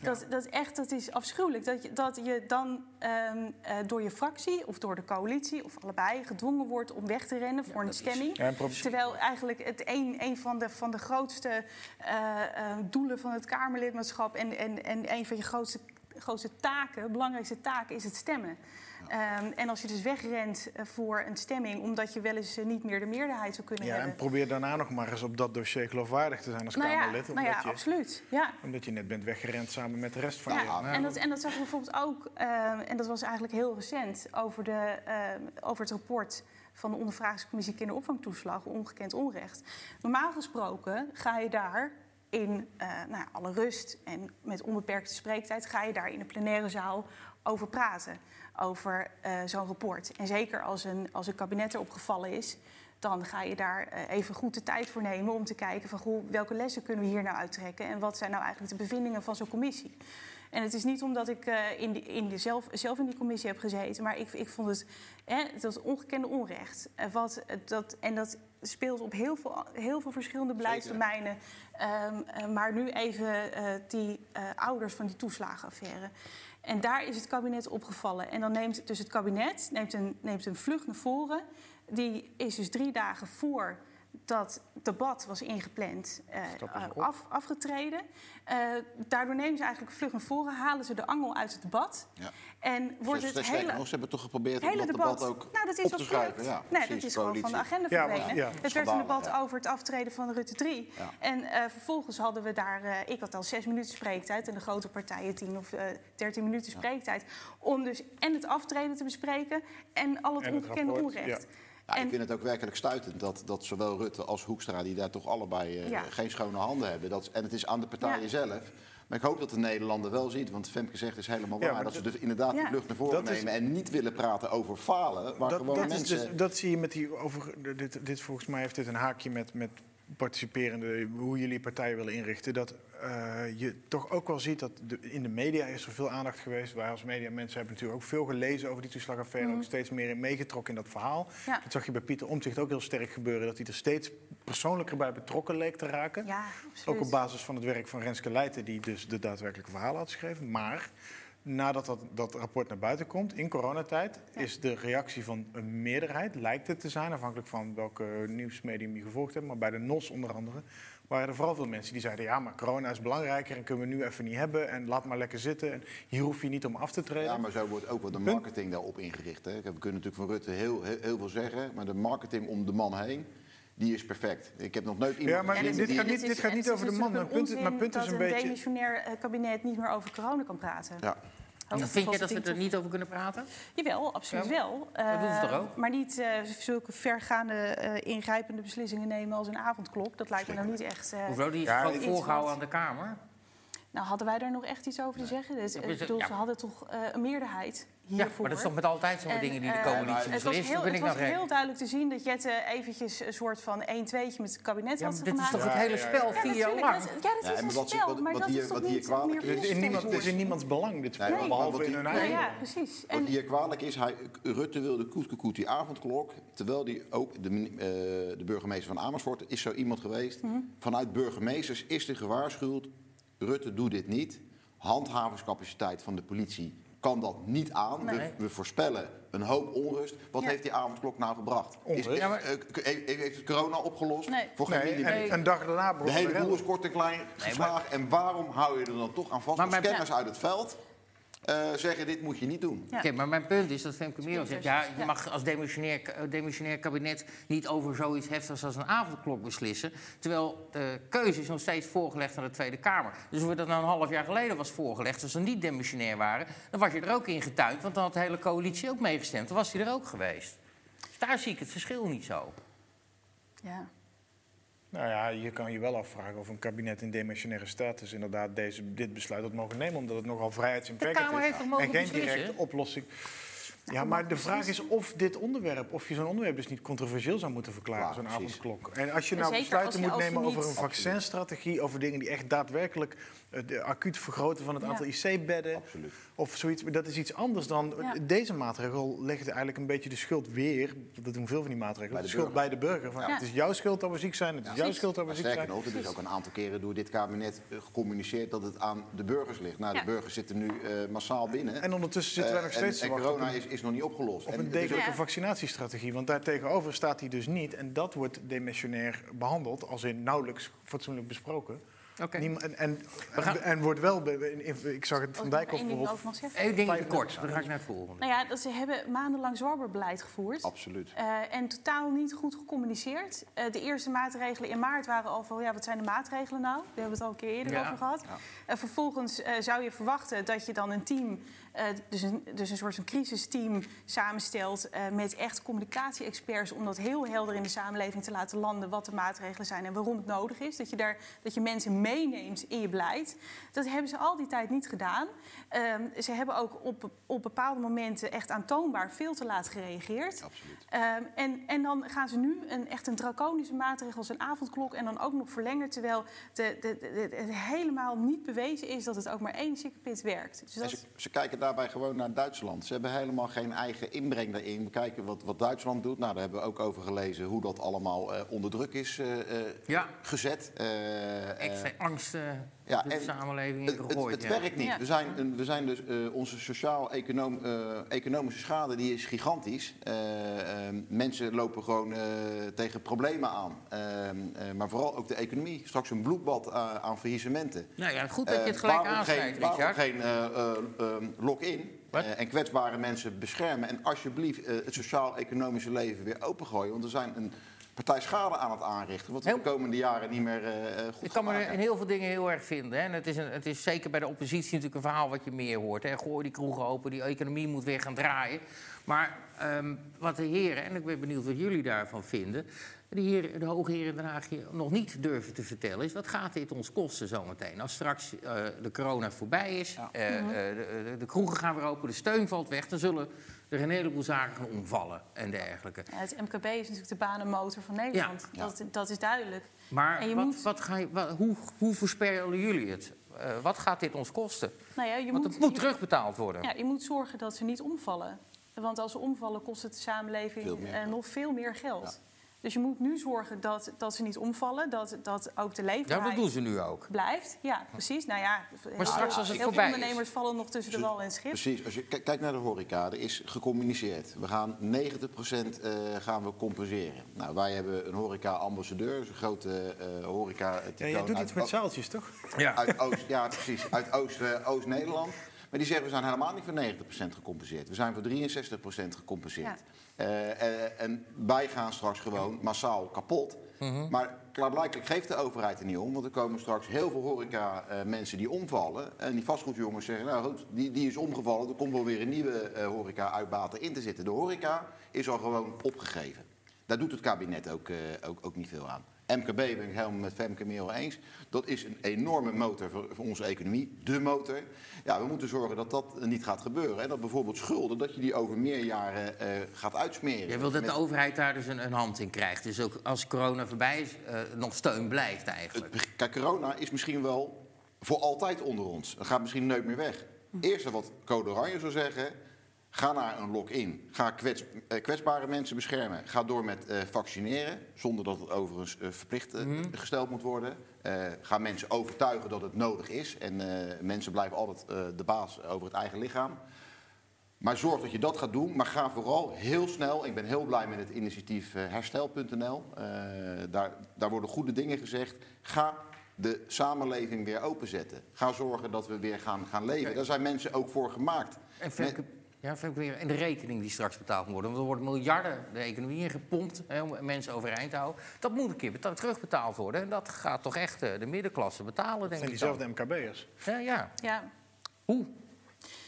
Dat, dat, echt, dat is afschuwelijk. Dat je, dat je dan ehm, eh, door je fractie of door de coalitie of allebei gedwongen wordt om weg te rennen voor een stemming. Ja, Terwijl eigenlijk het een, een van, de, van de grootste eh, eh, doelen van het Kamerlidmaatschap en, en, en een van je grootste, grootste taken, belangrijkste taken, is het stemmen. Ehm, en als je dus wegrent eh, voor een stemming omdat je wel eens eh, niet meer de meerderheid zou kunnen Ja, hebben. en probeer daarna nog maar eens op dat dossier geloofwaardig te zijn als nou ja, Kamerlid. nou ja, omdat, je, absoluut. Ja. omdat je net bent weggerend samen met de rest van Ja, je... Nou, en dat, en dat zag je bijvoorbeeld ook, eh, en dat was eigenlijk heel recent, over, de, eh, over het rapport van de ondervragingscommissie kinderopvangtoeslag, ongekend onrecht. Normaal gesproken ga je daar in eh, nou ja, alle rust en met onbeperkte spreektijd, ga je daar in de plenaire zaal over praten, over eh, zo'n rapport. En zeker als een, als een kabinet erop gevallen is, dan ga je daar eh, even goed de tijd voor nemen om te kijken van goh, welke lessen kunnen we hier nou uittrekken en wat zijn nou eigenlijk de bevindingen van zo'n commissie. En het is niet omdat ik eh, in, die, in zelf, zelf in die commissie heb gezeten, maar ik, ik vond het hè, dat ongekende onrecht. Eh, wat, dat, en dat speelt op heel veel, heel veel verschillende beleidstermijnen. Ehm, eh, maar nu even eh, die ouders van die toeslagenaffaire. En daar is het kabinet opgevallen. En dan neemt dus het kabinet neemt een, neemt een vlucht naar voren. Die is dus drie dagen voor dat debat was ingepland, eh, af, afgetreden. Eh, daardoor nemen ze eigenlijk vlug naar voren, halen ze de angel uit het debat. Ja. En wordt het hele, nog, ze hebben toch geprobeerd om hele dat debat, debat ook nou, dat is op te schrijven. Ja, nee, dat is gewoon van de agenda verdwenen. ja. Het werd een debat ja. over het aftreden van Rutte 3. Ja. En eh, vervolgens hadden we daar, eh, ik had al zes minuten spreektijd... en de grote partijen 10 of 13 minuten spreektijd... om dus en het aftreden te bespreken en al het En het ongekende rapport, onrecht. Ja, En- ik vind het ook werkelijk stuitend dat, dat zowel Rutte als Hoekstra... die daar toch allebei eh, Ja. geen schone handen hebben. Dat, en het is aan de partijen Ja. zelf. Maar ik hoop dat de Nederlander wel ziet, want Femke zegt is helemaal waar... maar dat ze dus inderdaad die Ja. vlucht naar voren Dat is- nemen... en niet willen praten over falen, waar Dat, gewoon dat, is mensen... dus, dat zie je met die over. Dit, dit, volgens mij heeft dit een haakje met, met participerende, hoe jullie partijen willen inrichten. Dat eh, je toch ook wel ziet dat de- in de media is er veel aandacht geweest. Wij als mediamensen hebben natuurlijk ook veel gelezen over die toeslagaffaire. Ook steeds meer in meegetrokken in dat verhaal. Ja. Dat zag je bij Pieter Omtzigt ook heel sterk gebeuren. Dat hij er steeds persoonlijker bij betrokken leek te raken. Ja, Ook op basis van het werk van Renske Leijten, die dus de daadwerkelijke verhalen had geschreven. Maar nadat dat, dat rapport naar buiten komt, in coronatijd, is de reactie van een meerderheid, lijkt het te zijn, afhankelijk van welke nieuwsmedium je gevolgd hebt, maar bij de NOS onder andere, waren er vooral veel mensen die zeiden, ja, maar corona is belangrijker en kunnen we nu even niet hebben en laat maar lekker zitten en hier hoef je niet om af te treden. Ja, maar zo wordt ook wel de marketing daarop ingericht. Hè. We kunnen natuurlijk van Rutte heel, heel, heel veel zeggen, maar de marketing om de man heen, die is perfect. Ik heb nog nooit iemand Ja, maar dit is- gaat niet- dit is- gaat niet over is de man. Mijn punt- onzin mijn punt is dat een beetje- demissionair eh, kabinet niet meer over corona kan praten. Ja. Dan vind je dat we het er niet over kunnen praten? Jawel, absoluut Ja, wel. dat doen Eh, toch ook? Maar niet eh, zulke vergaande, eh, ingrijpende beslissingen nemen als een avondklok. Dat lijkt me nou niet echt... eh, Hoezo? Die is Ja, gewoon het- voorgehouden aan de Kamer. nou, hadden wij daar nog echt iets over te zeggen? Dus, Ja, ik bedoel, ja. ze hadden toch eh, een meerderheid Ja, maar dat is toch met altijd zo'n En, dingen die de eh, coalitie het Het was, beslist? heel, het was nou heel duidelijk te zien dat Jette eventjes een soort van 1-2'tje met het kabinet Ja, had maar dit is toch het hele ja, ja. spel Ja, vier jaar lang? dat- Ja, dat Ja, is maar een spel, wat- maar wat dat hier- is toch wat hier niet kwalijk meer is- Het is, in niemand, het is in steeds. niemands belang, dit spel, behalve wat in die- hun Ja, eigen. ja, precies. Wat En, hier kwalijk is, hij, Rutte wilde koet die avondklok. Terwijl die ook, de, eh, de burgemeester van Amersfoort is zo iemand geweest. Mhm. Vanuit burgemeesters is er gewaarschuwd, Rutte doet dit niet. Handhavingscapaciteit van de politie kan dat niet aan. Nee. We, we voorspellen een hoop onrust. Wat Ja. heeft die avondklok nou gebracht? Onrust? Is, Ja, maar- eh, k- heeft het corona opgelost? Nee. Voor geen Nee, en een dag daarna De hele boel is kort en klein geslagen. En waarom hou je er dan toch aan vast? Maar scanners uit het veld eh, zeggen, dit moet je niet doen. Ja. Oké, maar mijn punt is dat Femke Merel zegt... ja, je Ja. mag als demissionair, eh, demissionair kabinet niet over zoiets heftigs als een avondklok beslissen. Terwijl de keuze is nog steeds voorgelegd aan de Tweede Kamer. Dus hoe dat nou een half jaar geleden was voorgelegd, als ze niet demissionair waren... dan was je er ook in getuigd, want dan had de hele coalitie ook meegestemd. Dan was hij er ook geweest. Dus daar zie ik het verschil niet zo. ja. Nou ja, je kan je wel afvragen of een kabinet in demissionaire status inderdaad deze, dit besluit had mogen nemen, omdat het nogal vrijheidsinperkend De Kamer is. heeft en geen beslissen? directe oplossing. Ja, maar de vraag is of dit onderwerp, of je zo'n onderwerp dus niet controversieel zou moeten verklaren, Ja, zo'n avondklok. En als je En nou besluiten moet nemen over een vaccinstrategie, over dingen die echt daadwerkelijk de acuut vergroten van het Ja. aantal IC-bedden, Absoluut. of zoiets, dat is iets anders dan Ja. deze maatregel legt eigenlijk een beetje de schuld weer, dat doen veel van die maatregelen, Bij de de schuld burger. bij de burger. Van, Ja. Het is jouw schuld dat we ziek zijn, het is jouw schuld dat we ziek zijn. nog, het is ook een aantal keren door dit kabinet eh, gecommuniceerd dat het aan de burgers ligt. Nou, Ja. de burgers zitten nu eh, massaal binnen. En ondertussen zitten wij nog Eh, steeds en, corona is, is nog niet opgelost. Op En een het degelijke Ja. vaccinatiestrategie. Want daartegenover staat hij dus niet. En dat wordt demissionair behandeld, als in nauwelijks fatsoenlijk besproken. Niem- en, en, We gaan- en, en wordt wel. Ik zag het Als van ding mag zeggen. Eén dingetje kort, dan ga ik naar het volgende. Nou ja, dat ze hebben maandenlang zwarberbeleid gevoerd. Absoluut. Eh, en totaal niet goed gecommuniceerd. Eh, de eerste maatregelen in maart waren al van... ja, wat zijn de maatregelen nou? Daar hebben we het al een keer eerder Ja. over gehad. Eh, vervolgens eh, zou je verwachten dat je dan een team... eh, dus, een, dus een soort van crisisteam samenstelt... eh, met echt communicatie-experts... om dat heel helder in de samenleving te laten landen... wat de maatregelen zijn en waarom het nodig is. Dat je, daar, dat je mensen meeneemt in je beleid. Dat hebben ze al die tijd niet gedaan. Ehm, ze hebben ook op, op bepaalde momenten echt aantoonbaar veel te laat gereageerd. Absoluut. Ehm, en, en dan gaan ze nu een, echt een draconische maatregel als een avondklok en dan ook nog verlengen, terwijl het helemaal niet bewezen is dat het ook maar één pit werkt. Dus dat, ze, ze kijken daarbij gewoon naar Duitsland. Ze hebben helemaal geen eigen inbreng daarin. We kijken wat, wat Duitsland doet. Nou, daar hebben we ook over gelezen hoe dat allemaal eh, onder druk is eh, Ja. gezet. Extra, angst eh, Ja, de en samenleving Het, het, ingegooid. het ja. werkt niet. Ja. We zijn, een- we zijn dus, eh, onze sociaal-economische schade die is gigantisch. Eh, eh, mensen lopen gewoon eh, tegen problemen aan. Eh, eh, maar vooral ook de economie. Straks een bloedbad aan, aan faillissementen. Nou ja, goed dat je het Eh, gelijk aansnijdt, waarom Richard. geen eh, eh, eh, lock-in eh, en kwetsbare mensen beschermen. En alsjeblieft eh, het sociaal-economische leven weer opengooien. Want we zijn een partij schade aan het aanrichten. Wat we Heel- de komende jaren niet meer eh, eh, goed Ik kan me er in heel veel dingen heel erg vinden. Hè. En het, is een, het is zeker bij de oppositie natuurlijk een verhaal wat je meer hoort. Hè. Gooi die kroegen open, die economie moet weer gaan draaien. Maar ehm, wat de heren, en ik ben benieuwd wat jullie daarvan vinden... de, heren, de hoge heren in Den Haag hier nog niet durven te vertellen... is wat gaat dit ons kosten zometeen? Als straks eh, de corona voorbij is, eh, eh, de, de, de kroegen gaan weer open, de steun valt weg... dan zullen er een heleboel zaken gaan omvallen en dergelijke. Ja, het MKB is natuurlijk de banenmotor van Nederland. Ja. Dat, dat is duidelijk. Maar En je wat, moet- wat ga je, wat- hoe, hoe voorspellen jullie het? Eh, wat gaat dit ons kosten? Nou ja, je Want moet, het moet je- terugbetaald worden. Ja, je moet zorgen dat ze niet omvallen. Want als ze omvallen, kost het de samenleving Veel meer eh, nog veel meer geld. Dus je moet nu zorgen dat, dat ze niet omvallen, dat, dat ook de leefbaarheid Ja, dat doen ze nu ook. blijft. Ja, precies. Nou ja, heel straks veel- als het heel voorbij veel is. ondernemers vallen nog tussen de wal en het schip. Precies, als je kijkt naar de horeca, er is gecommuniceerd. We gaan 90% eh, gaan we compenseren. Nou, wij hebben een horeca-ambassadeur, dus een grote eh horeca Ja, jij doet iets met zaaltjes, toch? Ja. uit Oost, ja, precies, uit Oost, eh, Oost-Nederland. maar die zeggen we zijn helemaal niet voor 90% gecompenseerd. We zijn voor 63% gecompenseerd. Eh, eh, en wij gaan straks gewoon massaal kapot. Maar klaarblijkelijk geeft de overheid er niet om. Want er komen straks heel veel horeca-mensen die omvallen. En die vastgoedjongens zeggen, nou goed, die, die is omgevallen. Er komt wel weer een nieuwe eh, horeca-uitbater in te zitten. De horeca is al gewoon opgegeven. Daar doet het kabinet ook, eh, ook, ook niet veel aan. MKB ben ik helemaal met Femke Merel eens. Dat is een enorme motor voor, voor onze economie. De motor. Ja, we moeten zorgen dat dat niet gaat gebeuren. En dat bijvoorbeeld schulden, dat je die over meer jaren eh, gaat uitsmeren. Jij wil dat Met- de overheid daar dus een, een hand in krijgt. Dus ook als corona voorbij is, eh, nog steun blijft eigenlijk. Het, kijk, corona is misschien wel voor altijd onder ons. Dat gaat misschien nooit meer weg. Eerste wat Code Oranje zou zeggen... ga naar een lock-in. Ga kwets, eh, kwetsbare mensen beschermen. Ga door met eh, vaccineren, zonder dat het overigens eh, verplicht eh, gesteld moet worden. Ga mensen overtuigen dat het nodig is. En mensen blijven altijd de baas over het eigen lichaam. Maar zorg dat je dat gaat doen. Maar ga vooral heel snel. Ik ben heel blij met het initiatief herstel.nl. Daar, daar worden goede dingen gezegd. Ga de samenleving weer openzetten. Ga zorgen dat we weer gaan, gaan leven. Daar zijn mensen ook voor gemaakt. En Femke, ja, en de rekening die straks betaald moet worden. Want er worden miljarden de economie ingepompt hè, om mensen overeind te houden. Dat moet een keer beta- terugbetaald worden. En dat gaat toch echt eh, de middenklasse betalen, Dat denk zijn ik dan. diezelfde MKB'ers. Ja, ja. Ja, Hoe?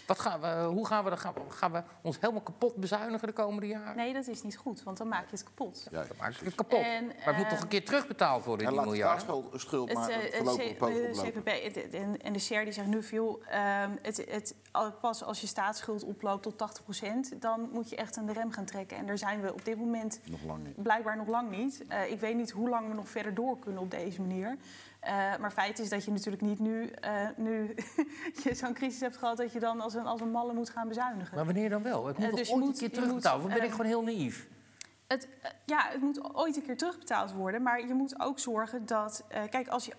Wat gaan we, hoe gaan we, dan gaan, we, gaan we ons helemaal kapot bezuinigen de komende jaren? nee, dat is niet goed, want dan maak je het kapot. Ja, Dan maak je het kapot. En, maar het moet eh, toch een keer terugbetaald worden, En die laat de miljarden? staatsschuld schuld maar eh, het eh. CPB het- en, en de SER die zegt nu veel... ehm, het, het, pas als je staatsschuld oploopt tot 80% dan moet je echt aan de rem gaan trekken. En daar zijn we op dit moment Nog lang niet. blijkbaar nog lang niet. Eh, ik weet niet hoe lang we nog verder door kunnen op deze manier. Eh, maar feit is dat je natuurlijk niet nu, eh, nu je zo'n crisis hebt gehad... dat je dan als een, als een malle moet gaan bezuinigen. Maar wanneer dan wel? Het moet Eh, dus ooit moet- een keer je moet, worden? Ben ik gewoon heel naïef? Het, eh, ja, het moet ooit een keer terugbetaald worden. Maar je moet ook zorgen dat. eh, kijk, als je,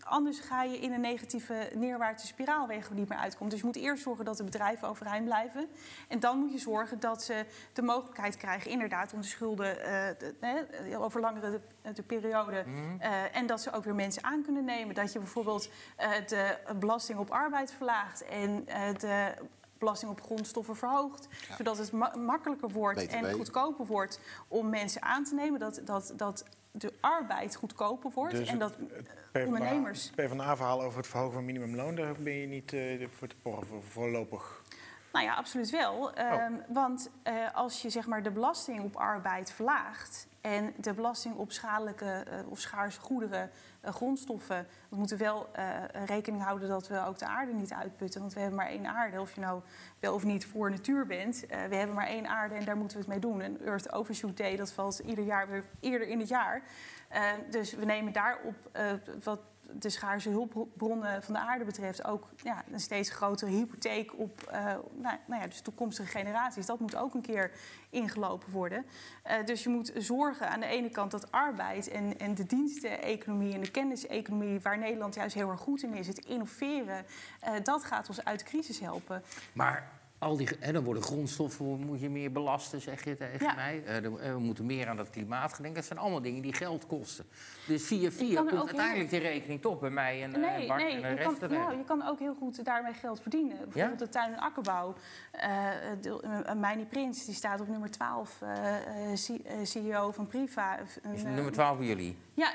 anders ga je in een negatieve neerwaartse spiraal waar je niet meer uitkomt. Dus je moet eerst zorgen dat de bedrijven overeind blijven. En dan moet je zorgen dat ze de mogelijkheid krijgen, inderdaad, om de schulden eh, over langere de, de periode. eh, en dat ze ook weer mensen aan kunnen nemen. Dat je bijvoorbeeld de belasting op arbeid verlaagt en de belasting op grondstoffen verhoogt. Zodat het ma- makkelijker wordt BTW. en goedkoper wordt om mensen aan te nemen. Dat, dat, dat de arbeid goedkoper wordt. Dus en dat PvdA ondernemers. PvdA-verhaal over het verhogen van minimumloon, daar ben je niet eh, voor te porren voor, voorlopig. Nou ja, absoluut wel. Oh. Ehm, Want eh, als je zeg maar, de belasting op arbeid verlaagt en de belasting op schadelijke eh, of schaarse goederen, eh, grondstoffen, we moeten wel rekening houden dat we ook de aarde niet uitputten. Want we hebben maar één aarde. Of je nou wel of niet voor natuur bent, we hebben maar één aarde en daar moeten we het mee doen. En Earth Overshoot Day, dat valt ieder jaar weer eerder in het jaar. Eh, dus we nemen daarop wat de schaarse hulpbronnen van de aarde betreft ook ja, een steeds grotere hypotheek op eh, nou, nou ja, dus toekomstige generaties. Dat moet ook een keer ingelopen worden. Eh, dus je moet zorgen. aan de ene kant dat arbeid en, en de diensteneconomie en de kenniseconomie, waar Nederland juist heel erg goed in is, het innoveren, eh, dat gaat ons uit de crisis helpen. Maar al die, hè, dan worden grondstoffen moet je meer belasten, zeg je tegen Ja. mij. Eh, eh, we moeten meer aan dat klimaat gaan denken. Dat zijn allemaal dingen die geld kosten. Dus via via komt uiteindelijk de rekening toch bij mij en eh, Nee, Bart nee en de je, rest kan, nou, je kan ook heel goed daarmee geld verdienen. Bijvoorbeeld de tuin- en akkerbouw. Uh, Meini Prins die staat op nummer 12, eh, eh, C- eh, CEO van Priva. Is nummer 12 bij jullie? Ja,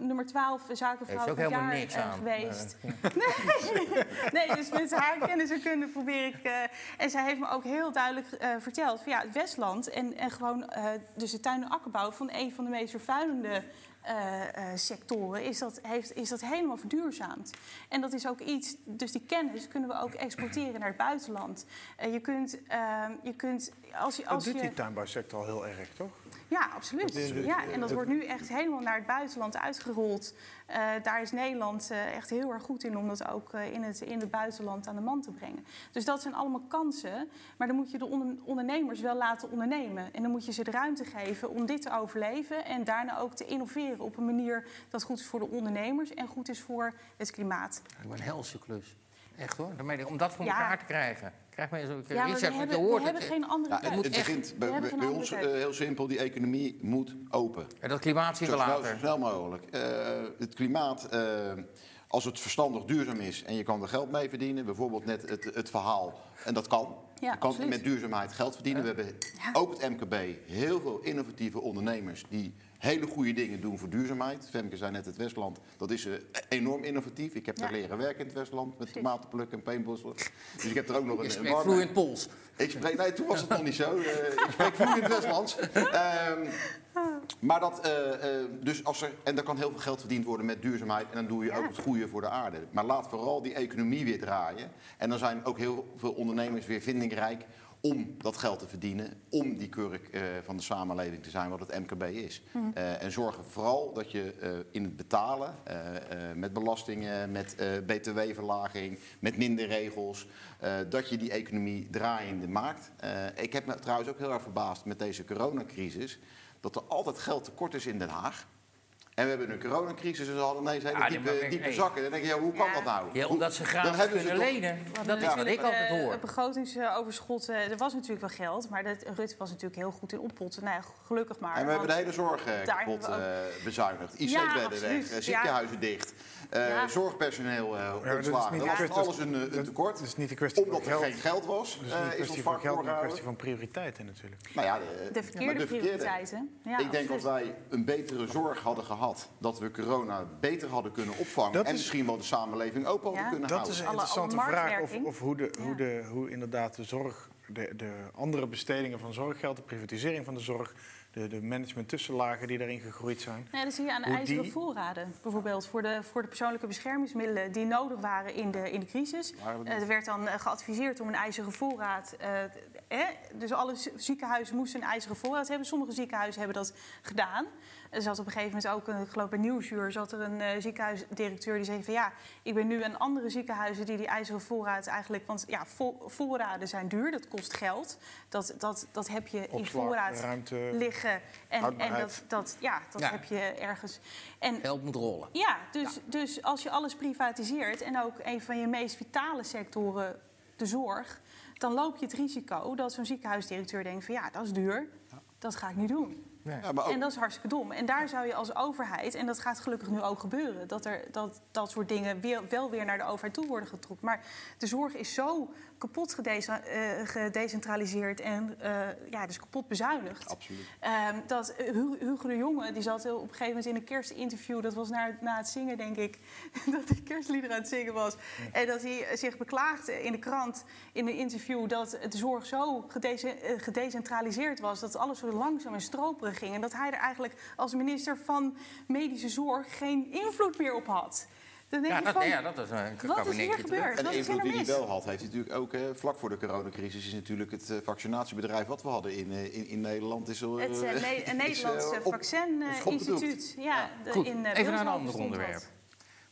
nummer 12 zakenvrouw van het helemaal jaar niks aan. geweest. Eh, Nee, dus met haar kennis en kunde probeer ik... en zij heeft me ook heel duidelijk eh, verteld... van ja, het Westland en, en gewoon eh, dus de tuin- en akkerbouw... van een van de meest vervuilende eh, sectoren... Is dat, heeft, is dat helemaal verduurzaamd. En dat is ook iets... Dus die kennis kunnen we ook exporteren naar het buitenland. Je kunt... ehm, je kunt als je, Dat als doet je, die tuinbouwsector al heel erg, toch? Ja, absoluut. Ja, en dat wordt nu echt helemaal naar het buitenland uitgerold. Eh, daar is Nederland eh, echt heel erg goed in om dat ook eh, in, het, in het buitenland aan de man te brengen. Dus dat zijn allemaal kansen. Maar dan moet je de onder- ondernemers wel laten ondernemen. En dan moet je ze de ruimte geven om dit te overleven. En daarna ook te innoveren op een manier dat goed is voor de ondernemers en goed is voor het klimaat. Ik ben een helse klus. Echt hoor. Daarmee- Om dat voor Ja. elkaar te krijgen. Krijg mij zo. Ja, maar we Richard, je hebben, hoort we hebben geen andere Ja, het, het begint bij, hebben ons eh, heel simpel. Die economie moet open. En dat klimaat zien Zo we snel, later. zo snel mogelijk. Eh, het klimaat, eh, als het verstandig duurzaam is en je kan er geld mee verdienen, bijvoorbeeld net het, het verhaal, en dat kan. Ja, je kan absoluut. met duurzaamheid geld verdienen. We hebben ook het MKB, heel veel innovatieve ondernemers die hele goede dingen doen voor duurzaamheid. Femke zei net het Westland, dat is eh, enorm innovatief. Ik heb daar Ja. leren werken in het Westland met Precies. tomaten plukken en paintbossen. Dus ik heb er ook nog Je een, een spreekt warme- vloeiend Pools. ik spreek, nee, toen was het nog niet zo. Eh, ik spreek vloeiend Westlands. Ehm, maar dat, eh, dus als er, en er kan heel veel geld verdiend worden met duurzaamheid. En dan doe je Ja. ook het goede voor de aarde. Maar laat vooral die economie weer draaien. En dan zijn ook heel veel ondernemers weer vindingrijk om dat geld te verdienen. Om die kurk eh, van de samenleving te zijn wat het MKB is. Eh, en zorg vooral dat je eh, in het betalen, met belastingen, met btw-verlaging, met minder regels, dat je die economie draaiende maakt. Ik heb me trouwens ook heel erg verbaasd met deze coronacrisis, dat er altijd geld tekort is in Den Haag. En we hebben een coronacrisis en ze hadden ineens hele Ah, nee, diepe, zakken. Dan denk je, ja, hoe kan Ja. dat nou? Ja, omdat ze dan graag hebben ze kunnen toch- lenen. Dat is wat ik altijd Eh, hoor. Het begrotingsoverschot, eh, er was natuurlijk wel geld, maar dat, Rutte was natuurlijk heel goed in oppotten. Nou ja, gelukkig maar. En we hebben de hele zorg eh, kapot eh, bezuinigd. Ja, IC-bedden weg, eh, ziekenhuizen dicht, eh, Ja. zorgpersoneel eh dat is ontslagen. Dat was alles een, eh, tekort. dat is niet een kwestie Omdat van er geld. geen geld was, Het is eh, niet een is kwestie ons van vak geld, maar een kwestie van prioriteiten natuurlijk. Nou ja, de, De verkeerde prioriteiten. Ja, ik denk als wij een betere zorg hadden gehad, dat we corona beter hadden kunnen opvangen Dat en is- misschien wel de samenleving open hadden Ja. kunnen Dat houden. is een interessante alle vraag. Of, of hoe, de, hoe, de, hoe inderdaad de zorg, de, de andere bestedingen van zorggeld, de privatisering van de zorg, de, de management tussenlagen die daarin gegroeid zijn. Ja, dat zie je aan de ijzeren die- voorraden. Bijvoorbeeld voor de, voor de persoonlijke beschermingsmiddelen die nodig waren in de, in de crisis. Eh, er werd dan eh, geadviseerd om een ijzeren voorraad. Eh, hè? Dus alle ziekenhuizen moesten een ijzeren voorraad hebben. Sommige ziekenhuizen hebben dat gedaan. Er zat op een gegeven moment ook, eh, ik geloof bij Nieuwsuur, zat er een eh, ziekenhuisdirecteur die zei van ja, ik ben nu aan andere ziekenhuizen die die ijzeren voorraad eigenlijk, want ja, vo- voorraden zijn duur, dat kost geld. Dat, dat, dat heb je in voorraad ruimte. liggen. En, en dat, dat, ja, dat Ja. heb je ergens. En Geld moet rollen. ja, dus, dus als je alles privatiseert en ook een van je meest vitale sectoren, de zorg, dan loop je het risico dat zo'n ziekenhuisdirecteur denkt van ja, dat is duur, dat ga ik niet doen. Ja, maar ook, En dat is hartstikke dom. En daar zou je als overheid, en dat gaat gelukkig nu ook gebeuren, dat er, dat, dat soort dingen weer, wel weer naar de overheid toe worden getrokken. Maar de zorg is zo kapot eh, gedecentraliseerd en eh, ja, dus kapot bezuinigd. Absoluut. Ehm, dat eh, Hu- Hugo de Jonge, die zat op een gegeven moment in een kerstinterview, dat was na, na het zingen, denk ik, dat hij kerstliederen aan het zingen was. En dat hij zich beklaagde in de krant, in een interview, dat de zorg zo gedece- gedecentraliseerd was, dat alles zo langzaam en stroperig ging. En dat hij er eigenlijk als minister van Medische Zorg geen invloed meer op had. Dan denk Ja, je dat, van, ja, dat is een wat is kabinetje hier terug. gebeurd? En de invloed nou die mis? hij wel had, heeft hij natuurlijk ook eh, vlak voor de coronacrisis... is natuurlijk het eh, vaccinatiebedrijf wat we hadden in, eh, in, in Nederland... Is, Het eh, eh, Ne- een is, eh, Nederlands op- is opgedoekt. Vaccininstituut. ja, Goed, in, eh, even naar een ander onderwerp.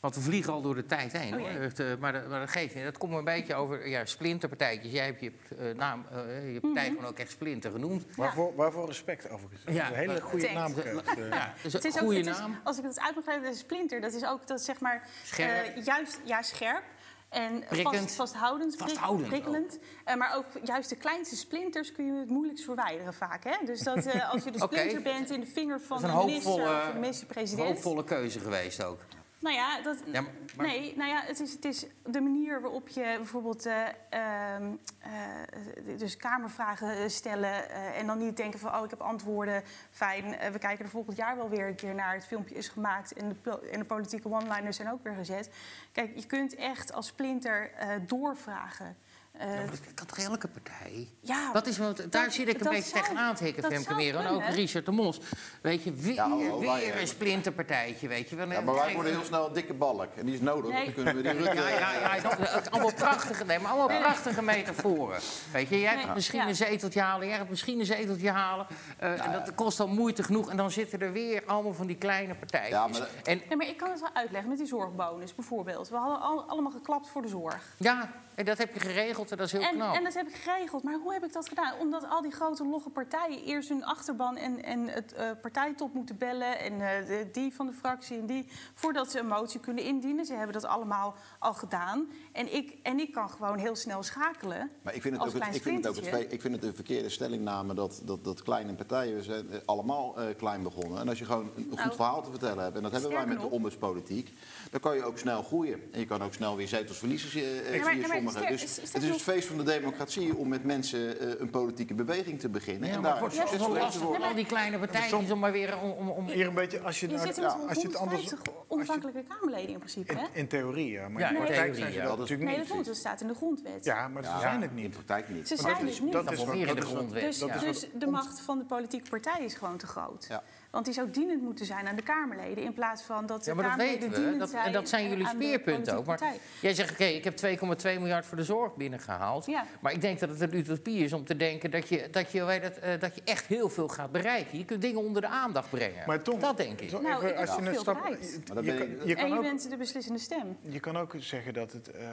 Want we vliegen al door de tijd heen. Oh, hoor. jee. Het, eh, maar, dat, maar dat geeft niet. Dat komt een beetje over ja, splinterpartijtjes. Jij hebt je, eh, naam, eh, je partij Mhm. gewoon ook echt splinter genoemd. Waarvoor, waarvoor respect overigens. Dat is Ja, een hele goede Thanks. naam. Ja, dus Het een is ook, goede is- naam. als ik het uit mag leggen, is splinter. Dat is ook dat zeg maar Scherp. eh, juist ja, scherp. En Prikkend. vast, vasthoudend, Vasthoudend prikkelend. Eh, maar ook juist de kleinste splinters kun je het moeilijkst verwijderen vaak. Hè? Dus dat, eh, als je de splinter bent in de vinger van Dat de is een minister hoopvolle, of de minister-president. hoopvolle keuze geweest ook. Nou ja, dat, Ja, maar- maar- nee, nou ja, het is, het is de manier waarop je bijvoorbeeld eh, ehm, eh, dus kamervragen stellen eh, en dan niet denken van oh ik heb antwoorden, fijn, we kijken er volgend jaar wel weer een keer naar. Het filmpje is gemaakt en de, en de politieke one-liners zijn ook weer gezet. Kijk, je kunt echt als splinter doorvragen. Eh, Ja, maar dat kan toch elke partij? ja, Dat is, want daar dat- zit ik een beetje zou- tegenaan te hikken, Femke Meer. En ook. Richard de Mos. Weet je, weer, Ja, weer een splinterpartijtje, weet je wel. Ja, maar wij worden heel snel een dikke balk. En die is nodig. Nee. Dan kunnen we die Rutte... Ja, ja, ja, dat- allemaal prachtige, nee, maar allemaal prachtige metaforen. Weet je, jij hebt Nee, misschien ja. een zeteltje halen, jij hebt misschien een zeteltje halen. eh, en dat kost al moeite genoeg. En dan zitten er weer allemaal van die kleine partijtjes. Ja, maar- En Nee, maar ik kan het wel uitleggen met die zorgbonus bijvoorbeeld. We hadden al, allemaal geklapt voor de zorg. ja, en dat heb je geregeld en dat is heel En, knap. en dat heb ik geregeld. Maar hoe heb ik dat gedaan? Omdat al die grote logge partijen eerst hun achterban en, en het eh, partijtop moeten bellen. En eh, de- die van de fractie en die. Voordat ze een motie kunnen indienen. Ze hebben dat allemaal al gedaan. En ik, en ik kan gewoon heel snel schakelen. Maar ik vind het als ook, het, ik vind het, ook het, ik vind het een verkeerde stellingname dat, dat, dat kleine partijen zijn eh, allemaal eh, klein begonnen. En als je gewoon een goed Nou, verhaal te vertellen hebt, en dat hebben wij met de ombudspolitiek, dan kan je ook snel groeien. En je kan ook snel weer zetels verliezen, maar sommigen. Dus het is het feest van de democratie om met mensen eh, een politieke beweging te beginnen. Ja, en maar het daar wordt te lastig om al die kleine partijtjes om maar weer... Om, om, om- Hier een beetje, als je, Je zit ja, met als je het anders... 150 onafhankelijke Kamerleden in principe. Hè? In, in theorie, ja. Maar Ja, in de praktijk zijn ze dat natuurlijk Nee, niet. dat moet. Dat staat in de grondwet. Ja, maar ze zijn het In niet. praktijk niet. Ze zijn dat het is- niet. dat is in de wat- grondwet. Dus, dat is dus wat de macht van de politieke partij is gewoon te groot. Want die zou dienend moeten zijn aan de Kamerleden... in plaats van dat de Ja, maar dat Kamerleden weten we. dienend Dat, zijn en dat zijn jullie de speerpunten ook. Maar partij. jij zegt, oké, ik heb 2,2 miljard voor de zorg binnengehaald. Ja. Maar ik denk dat het een utopie is om te denken dat je, dat je, weet het, eh, dat je echt heel veel gaat bereiken. Je kunt dingen onder de aandacht brengen. Maar Tom, dat denk ik. Nou, even ik heb als je een stap, je, je je- En je ook, bent de beslissende stem. je kan ook zeggen dat het, eh,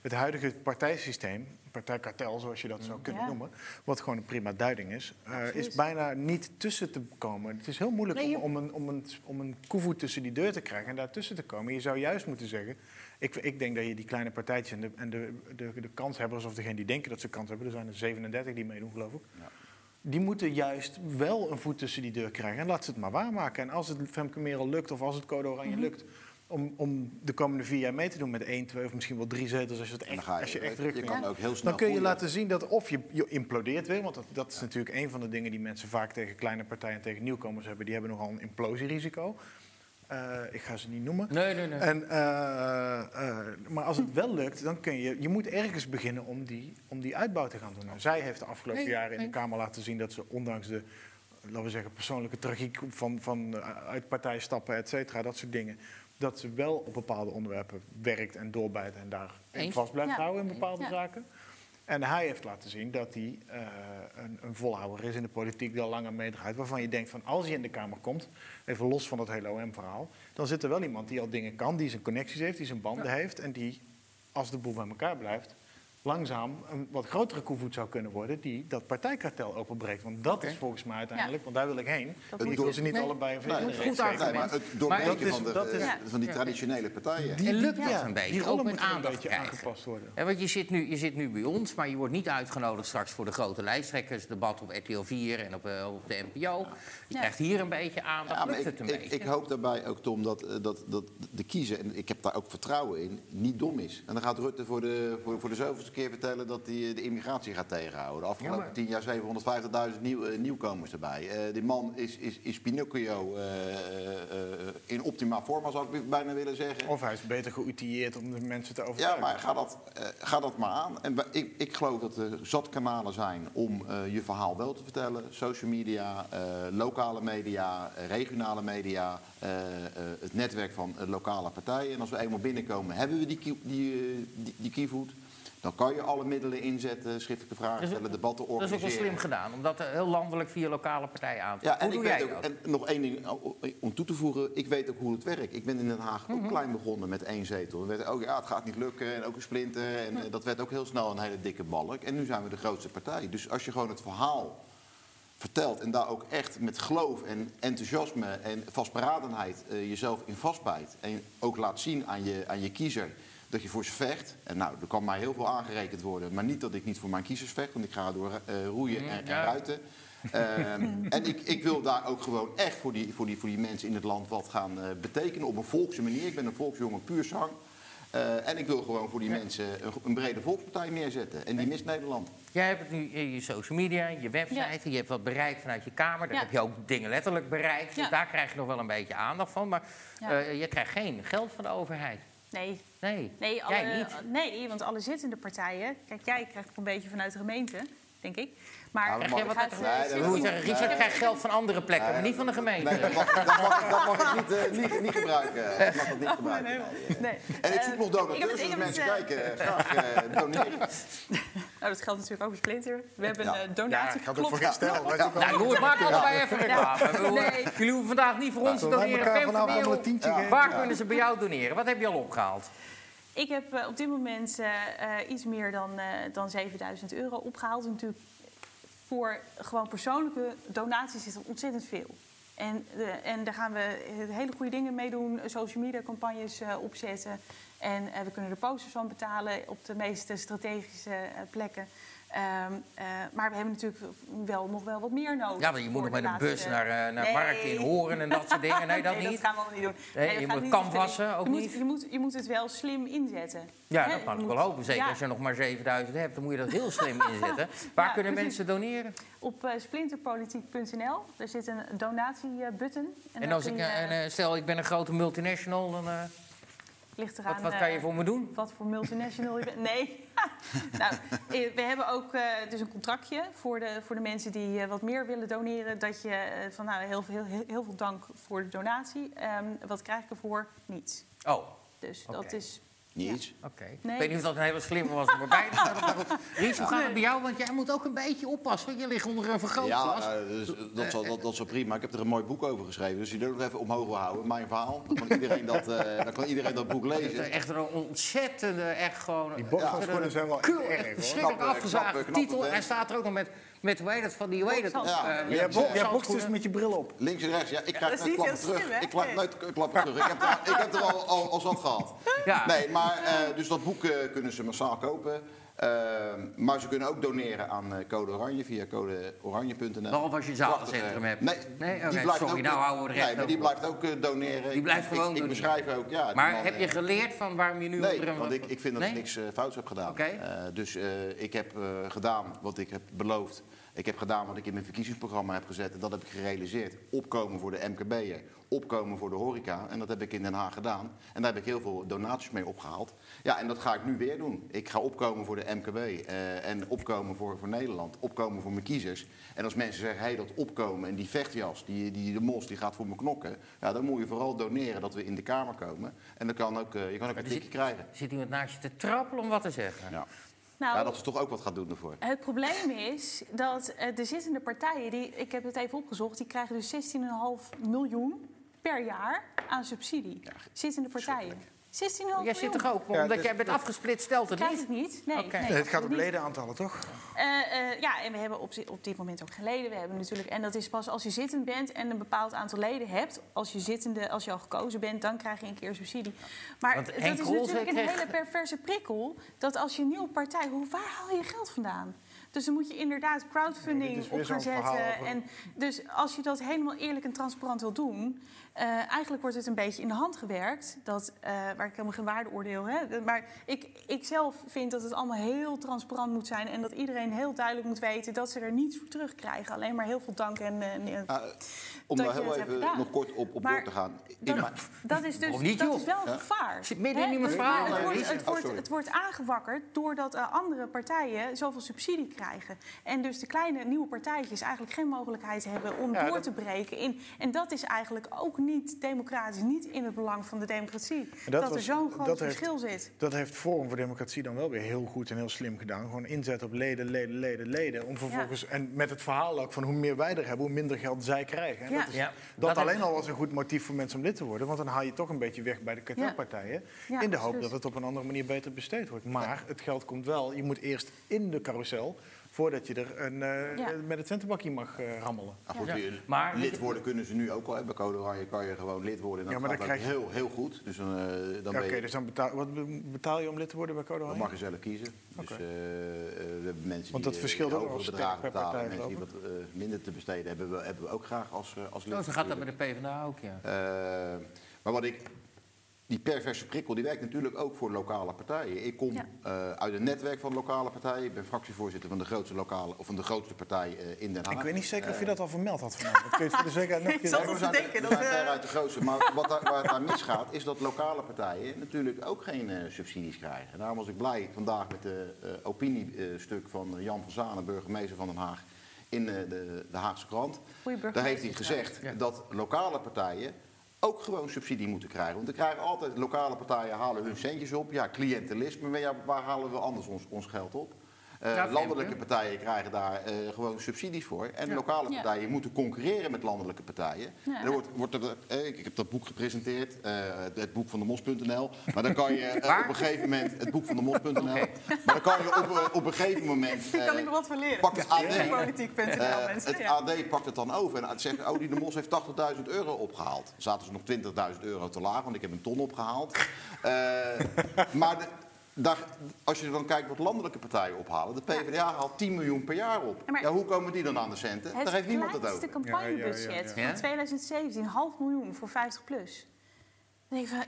het huidige partijsysteem, partijkartel zoals je dat zou kunnen Ja. noemen, wat gewoon een prima duiding is, eh, is bijna niet tussen te komen. Het is heel moeilijk Nee, je- om, om, een, om, een, om een koevoet tussen die deur te krijgen en daartussen te komen. Je zou juist moeten zeggen, ik, ik denk dat je die kleine partijtjes en de, en de, de, de kanshebbers, of degene die denken dat ze kans hebben, er zijn er 37 die meedoen geloof ik. Die moeten juist wel een voet tussen die deur krijgen. En laat ze het maar waarmaken. En als het Femke Merel lukt, of als het Code Oranje Mhm. lukt... Om, om de komende vier jaar mee te doen met één, twee of misschien wel drie zetels... als je, het echt, je, als je echt je, druk kan ook heel snel Dan kun je groeien. laten zien dat of je, je implodeert weer... want dat, dat is natuurlijk een van de dingen die mensen vaak tegen kleine partijen... en tegen nieuwkomers hebben. Die hebben nogal een implosierisico. Eh, ik ga ze niet noemen. Nee, nee, nee. En, eh, eh, maar als het wel lukt, dan kun je... Je moet ergens beginnen om die, om die uitbouw te gaan doen. Nou, zij heeft de afgelopen Nee, jaren in de. Kamer laten zien... dat ze ondanks de, laten we zeggen, persoonlijke tragiek... van, van eh, uit partij stappen, et cetera, dat soort dingen... dat ze wel op bepaalde onderwerpen werkt en doorbijt... en daar Eens. vast blijft Ja. houden in bepaalde Ja. zaken. En hij heeft laten zien dat hij eh, een, een volhouder is in de politiek die al langer meedraait. Waarvan je denkt van als hij in de Kamer komt, even los van dat hele OM-verhaal, dan zit er wel iemand die al dingen kan, die zijn connecties heeft, die zijn banden heeft. En die, als de boel bij elkaar blijft, langzaam een wat grotere koevoet zou kunnen worden die dat partijkartel openbreekt. Want dat is volgens mij uiteindelijk, want daar wil ik heen. Dat ik wil ze niet Nee. allebei een Nee, goed. Nee, maar het Maar doorbreken dat is- van, de, dat is- van die traditionele partijen. en lukt ja, dat een beetje? Die Ook rollen met moeten een aandacht beetje krijgen. aangepast worden. Ja, want je zit, nu, je zit nu bij ons, maar je wordt niet uitgenodigd straks voor de grote lijsttrekkersdebat op RTL 4 en op, eh, op de NPO. Je Ja. krijgt hier een beetje aandacht. Ja, maar lukt ik, het een ik, beetje? ik hoop daarbij ook, Tom, dat, eh, dat, dat de kiezer, en ik heb daar ook vertrouwen in, niet dom is. En dan gaat Rutte voor de, voor, voor de zoveelste keer vertellen dat hij eh, de immigratie gaat tegenhouden. De afgelopen Ja, maar- tien jaar 750.000 nieuw, eh, nieuwkomers erbij. Eh, die man is, is, is Pinocchio in optima forma, zou ik bijna willen zeggen. Of hij is beter geoutilleerd om de mensen te Ja, overtuigen. maar ga dat, ga dat maar aan. En ik, ik geloof dat er zat kanalen zijn om je verhaal wel te vertellen. Social media, lokale media, regionale media, het netwerk van lokale partijen. En als we eenmaal binnenkomen, hebben we die, die, die, die. Dan kan je alle middelen inzetten, schriftelijke vragen ook- stellen, debatten Dat is ook wel organiseren. slim gedaan, om dat eh, heel landelijk via lokale partijen aan te Ja, Hoe en ik doe jij ook, dat? en nog één ding oh, om toe te voegen. Ik weet ook hoe het werkt. Ik ben in Den Haag Mhm. ook klein begonnen met één zetel. Er werd ook, ja, het gaat niet lukken en ook een splinter. En eh, dat werd ook heel snel een hele dikke balk. En nu zijn we de grootste partij. Dus als je gewoon het verhaal vertelt en daar ook echt met geloof en enthousiasme en vastberadenheid eh, jezelf in vastbijt. En ook laat zien aan je, aan je kiezer dat je voor ze vecht. En nou, er kan mij heel veel aangerekend worden. Maar niet dat ik niet voor mijn kiezers vecht, want ik ga door eh, roeien en, en ja. ruiten. Ehm, en ik, ik wil daar ook gewoon echt voor die, voor die, voor die mensen in het land wat gaan eh, betekenen op een volkse manier. Ik ben een volksjongen puur zang. Eh, en ik wil gewoon voor die mensen een, een brede volkspartij neerzetten. En die mist Nederland. Jij hebt het nu in je social media, je website, je hebt wat bereikt vanuit je kamer. Daar Ja. heb je ook dingen letterlijk bereikt. Dus daar krijg je nog wel een beetje aandacht van. Maar Ja. eh, je krijgt geen geld van de overheid. Nee, Nee, nee, jij alle, niet. nee, want alle zittende partijen... Kijk, jij krijgt een beetje vanuit de gemeente, denk ik. Maar Nou, gaat, eh, Nee, dat zeggen, Richard krijgt geld van andere plekken, maar niet van de gemeente. Nee, dat mag, dat mag, dat mag ik niet, eh, niet, niet gebruiken. Ik mag dat niet gebruiken. Nee. Nee. En ik zoek Eh, nog heb donateurs, het- dus heb mensen eh, kijken. eh, Graag eh, doneren. Nou, dat geldt natuurlijk ook voor Splinter. We hebben Ja. een eh, Ja, donatie geldt ook voor wel. Nou, maak allebei even reclame. Nee. Jullie hoeven vandaag niet voor ons te doneren. Waar kunnen ze bij jou doneren? Wat heb je al opgehaald? Ik heb eh, op dit moment eh, eh, iets meer dan, eh, dan 7000 euro opgehaald. Natuurlijk voor gewoon persoonlijke donaties is er ontzettend veel. En, de, en daar gaan we hele goede dingen mee doen. Social media campagnes eh, opzetten. En eh, we kunnen er posters van betalen op de meest strategische eh, plekken. Ehm, eh, maar we hebben natuurlijk wel nog wel wat meer nodig. Ja, want je moet nog met een bus naar, eh, naar Nee. markten in Horen en dat soort dingen. Nee, dat nee, niet. dat gaan we allemaal niet doen. Nee, je moet niet canvassen je ook moet, niet? Je moet, je moet het wel slim inzetten. Ja, dat kan ik wel hopen. Zeker ja. als je nog maar 7000 hebt, dan moet je dat heel slim inzetten. Waar Ja, kunnen precies. mensen doneren? Op eh, splinterpolitiek.nl. Daar zit een donatiebutton. En daar als ik, stel, ik ben een grote multinational, dan, ligt eraan, wat, wat kan je eh, voor me doen? Wat voor multinational je bent? Nee. nou, eh, we hebben ook dus een contractje voor de, voor de mensen die wat meer willen doneren. Dat je van nou, heel, veel- heel, heel veel dank voor de donatie. Ehm, wat krijg ik ervoor? Niets. Oh, Dus dat is. Niets. oké. Nee. Ik weet niet of dat een hele slimme was om erbij te goed. Ries, hoe gaat het bij jou? Want jij moet ook een beetje oppassen, want je ligt onder een vergrootglas. Ja, eh, dus, dat, zal, dat, dat is wel prima. Ik heb er een mooi boek over geschreven. Dus je doet het even omhoog wil houden. Mijn verhaal. Dan kan iedereen dat, eh, dan kan iedereen dat boek Het is lezen. echt een ontzettende, echt gewoon... Die bokshandschoenen zijn wel erg, hoor. afgezaagde knappe- knappe titel. Hij staat er ook nog met, met hoe heet het, van die, hoe heet het? Bokshandschoenen. Eh, Jij ja, bokst dus bokshandschoenen. met je bril op. Links en rechts. Ja, ik krijg dat is nooit niet klappen terug. slim? Ik krijg Nee. nooit klappen terug. Ik heb er, ik heb er al, al, al zat gehad. Ja. Nee, maar eh, dus dat boek eh, kunnen ze massaal kopen. Eh, maar ze kunnen ook doneren aan eh, Code Oranje via codeoranje.nl. Behalve als je een Prachtig, zalencentrum eh, hebt. Nee, die blijft sorry, ook, nou houden we nee, maar die blijft ook eh, doneren. Die blijft Ik- gewoon ik, ik beschrijf ook, ja. Maar man, heb je geleerd van waarom je nu Nee, want ik, ik vind dat Nee? ik niks fouts heb gedaan. Dus ik heb gedaan wat ik heb beloofd. Ik heb gedaan wat ik in mijn verkiezingsprogramma heb gezet. En dat heb ik gerealiseerd. Opkomen voor de MKB'er. Opkomen voor de horeca. En dat heb ik in Den Haag gedaan. En daar heb ik heel veel donaties mee opgehaald. Ja, en dat ga ik nu weer doen. Ik ga opkomen voor de MKB. eh, en opkomen voor, voor Nederland. Opkomen voor mijn kiezers. En als mensen zeggen, hé, hey, dat opkomen en die vechtjas, die, die, de mos, die gaat voor me knokken. Ja, dan moet je vooral doneren dat we in de Kamer komen. En dan kan ook, eh, je kan ook een tikje krijgen. Zit iemand naast je te trappelen om wat te zeggen? Ja. Nou, Ja, dat ze toch ook wat gaat doen ervoor. Het probleem is dat eh, de zittende partijen, die, ik heb het even opgezocht, die krijgen dus 16,5 miljoen per jaar aan subsidie. zittende partijen. 16,5 miljoen. Jij zit toch ook, Ja, omdat dus jij bent afgesteld, stelt het Krijg niet? ik niet. Nee, Oké. nee, Nee, het gaat om niet. ledenaantallen, toch? Eh, eh, ja, en we hebben op, zi- op dit moment ook geen leden. We hebben natuurlijk, en dat is pas als je zittend bent en een bepaald aantal leden hebt. Als je, zittende, als je al gekozen bent, dan krijg je een keer subsidie. Maar Want dat Henk is natuurlijk een kreeg- hele perverse prikkel. Dat als je een nieuwe partij, hoe, waar haal je geld vandaan? Dus dan moet je inderdaad crowdfunding dit is weer op gaan zo'n verhaal zetten. over- En dus als je dat helemaal eerlijk en transparant wil doen... eh, eigenlijk wordt het een beetje in de hand gewerkt. Dat, eh, waar ik helemaal geen waardeoordeel heb. Maar ik, ik zelf vind dat het allemaal heel transparant moet zijn. En dat iedereen heel duidelijk moet weten dat ze er niets voor terugkrijgen. Alleen maar heel veel dank en... eh, Ah, om daar heel even nog kort op, op Maar door te gaan. Dat, is dus niet, dat is wel een Ja. gevaar. Ik zit midden in iemands Het- verhaal, Het, wordt, Lies. het, Oh, wordt, het wordt aangewakkerd doordat andere partijen zoveel subsidie krijgen. En dus de kleine nieuwe partijtjes eigenlijk geen mogelijkheid hebben om Ja, door dat- te breken. In, en dat is eigenlijk ook niet democratisch, niet in het belang van de democratie. Dat, dat er zo'n groot heeft- verschil zit. Dat heeft Forum voor Democratie dan wel weer heel goed en heel slim gedaan. Gewoon inzet op leden, leden, leden, leden. Om vervolgens, En met het verhaal ook van hoe meer wij er hebben, hoe minder geld zij krijgen. En Ja. dat is, Ja, dat, dat alleen al was een goed motief voor mensen om lid te worden. Want dan haal je toch een beetje weg bij de kartelpartijen. Ja, in de hoop dat het op een andere manier beter besteed wordt. Maar het geld komt wel. Je moet eerst in de carousel voordat je er een, eh, Ja. met het centenbakje mag eh, rammelen. Goed, Ja. Maar- lid worden kunnen ze nu ook al. hè. Bij Code Oranje kan je gewoon lid worden. En Ja, dat maar gaat dan krijg je- heel, heel goed. Dus dan, eh, dan Ja, Oké, je, dus dan betaal, wat be- betaal je om lid te worden bij Code dat Oranje? mag je zelf kiezen. Dus we hebben mensen Want die dat eh, verschilt ook hogere bedragen per betalen. partij, Mensen die wat eh, minder te besteden hebben, we, hebben we ook graag als, als lid. Oh, zo gaat dat natuurlijk. de PvdA ook, ja. Maar wat ik. Die perverse prikkel die werkt natuurlijk ook voor lokale partijen. Ik kom Ja. eh, uit een netwerk van lokale partijen. Ik ben fractievoorzitter van de grootste, lokale, of van de grootste partij eh, in Den Haag. Ik weet niet zeker of je dat al vermeld had vanavond. Kun je het voor de zekerheid nog een Ik keer zat zeggen? al we denken, we dat, zijn eh, veruit de grootste. Maar wat daar, waar het daar misgaat, is dat lokale partijen natuurlijk ook geen eh, subsidies krijgen. En daarom was ik blij vandaag met het opiniestuk van eh, Jan van Zanen, burgemeester van Den Haag, in eh, de, de Haagse krant. Daar heeft hij gezegd Ja. dat lokale partijen ook gewoon subsidie moeten krijgen. Want we krijgen altijd, lokale partijen halen hun centjes op. Ja, cliëntelisme, maar waar halen we anders ons, ons geld op? Eh, Ja, landelijke partijen krijgen daar eh, gewoon subsidies voor. En Ja. lokale Ja. partijen moeten concurreren met landelijke partijen. Ja. En dan wordt, wordt er, eh, ik, ik heb dat boek gepresenteerd, eh, het, boek van de mos.nl. Maar dan kan je op een gegeven moment, het boek van de mos.nl. Maar dan kan je op, op een gegeven moment. Kan ik nog wat van leren. pak het AD. Het. AD pakt het dan over en het zegt, oh, die de Mos heeft 80.000 euro opgehaald. Dan zaten ze nog 20.000 euro te laag, want ik heb een ton opgehaald. Eh, maar de- daar, als je dan kijkt wat landelijke partijen ophalen, de PvdA haalt 10 miljoen per jaar op. Ja, hoe komen die dan aan de centen? Het Daar heeft niemand het over. campagnebudget Ja, ja, ja, ja. van 2017, half miljoen voor 50 plus. Dan denk ik van,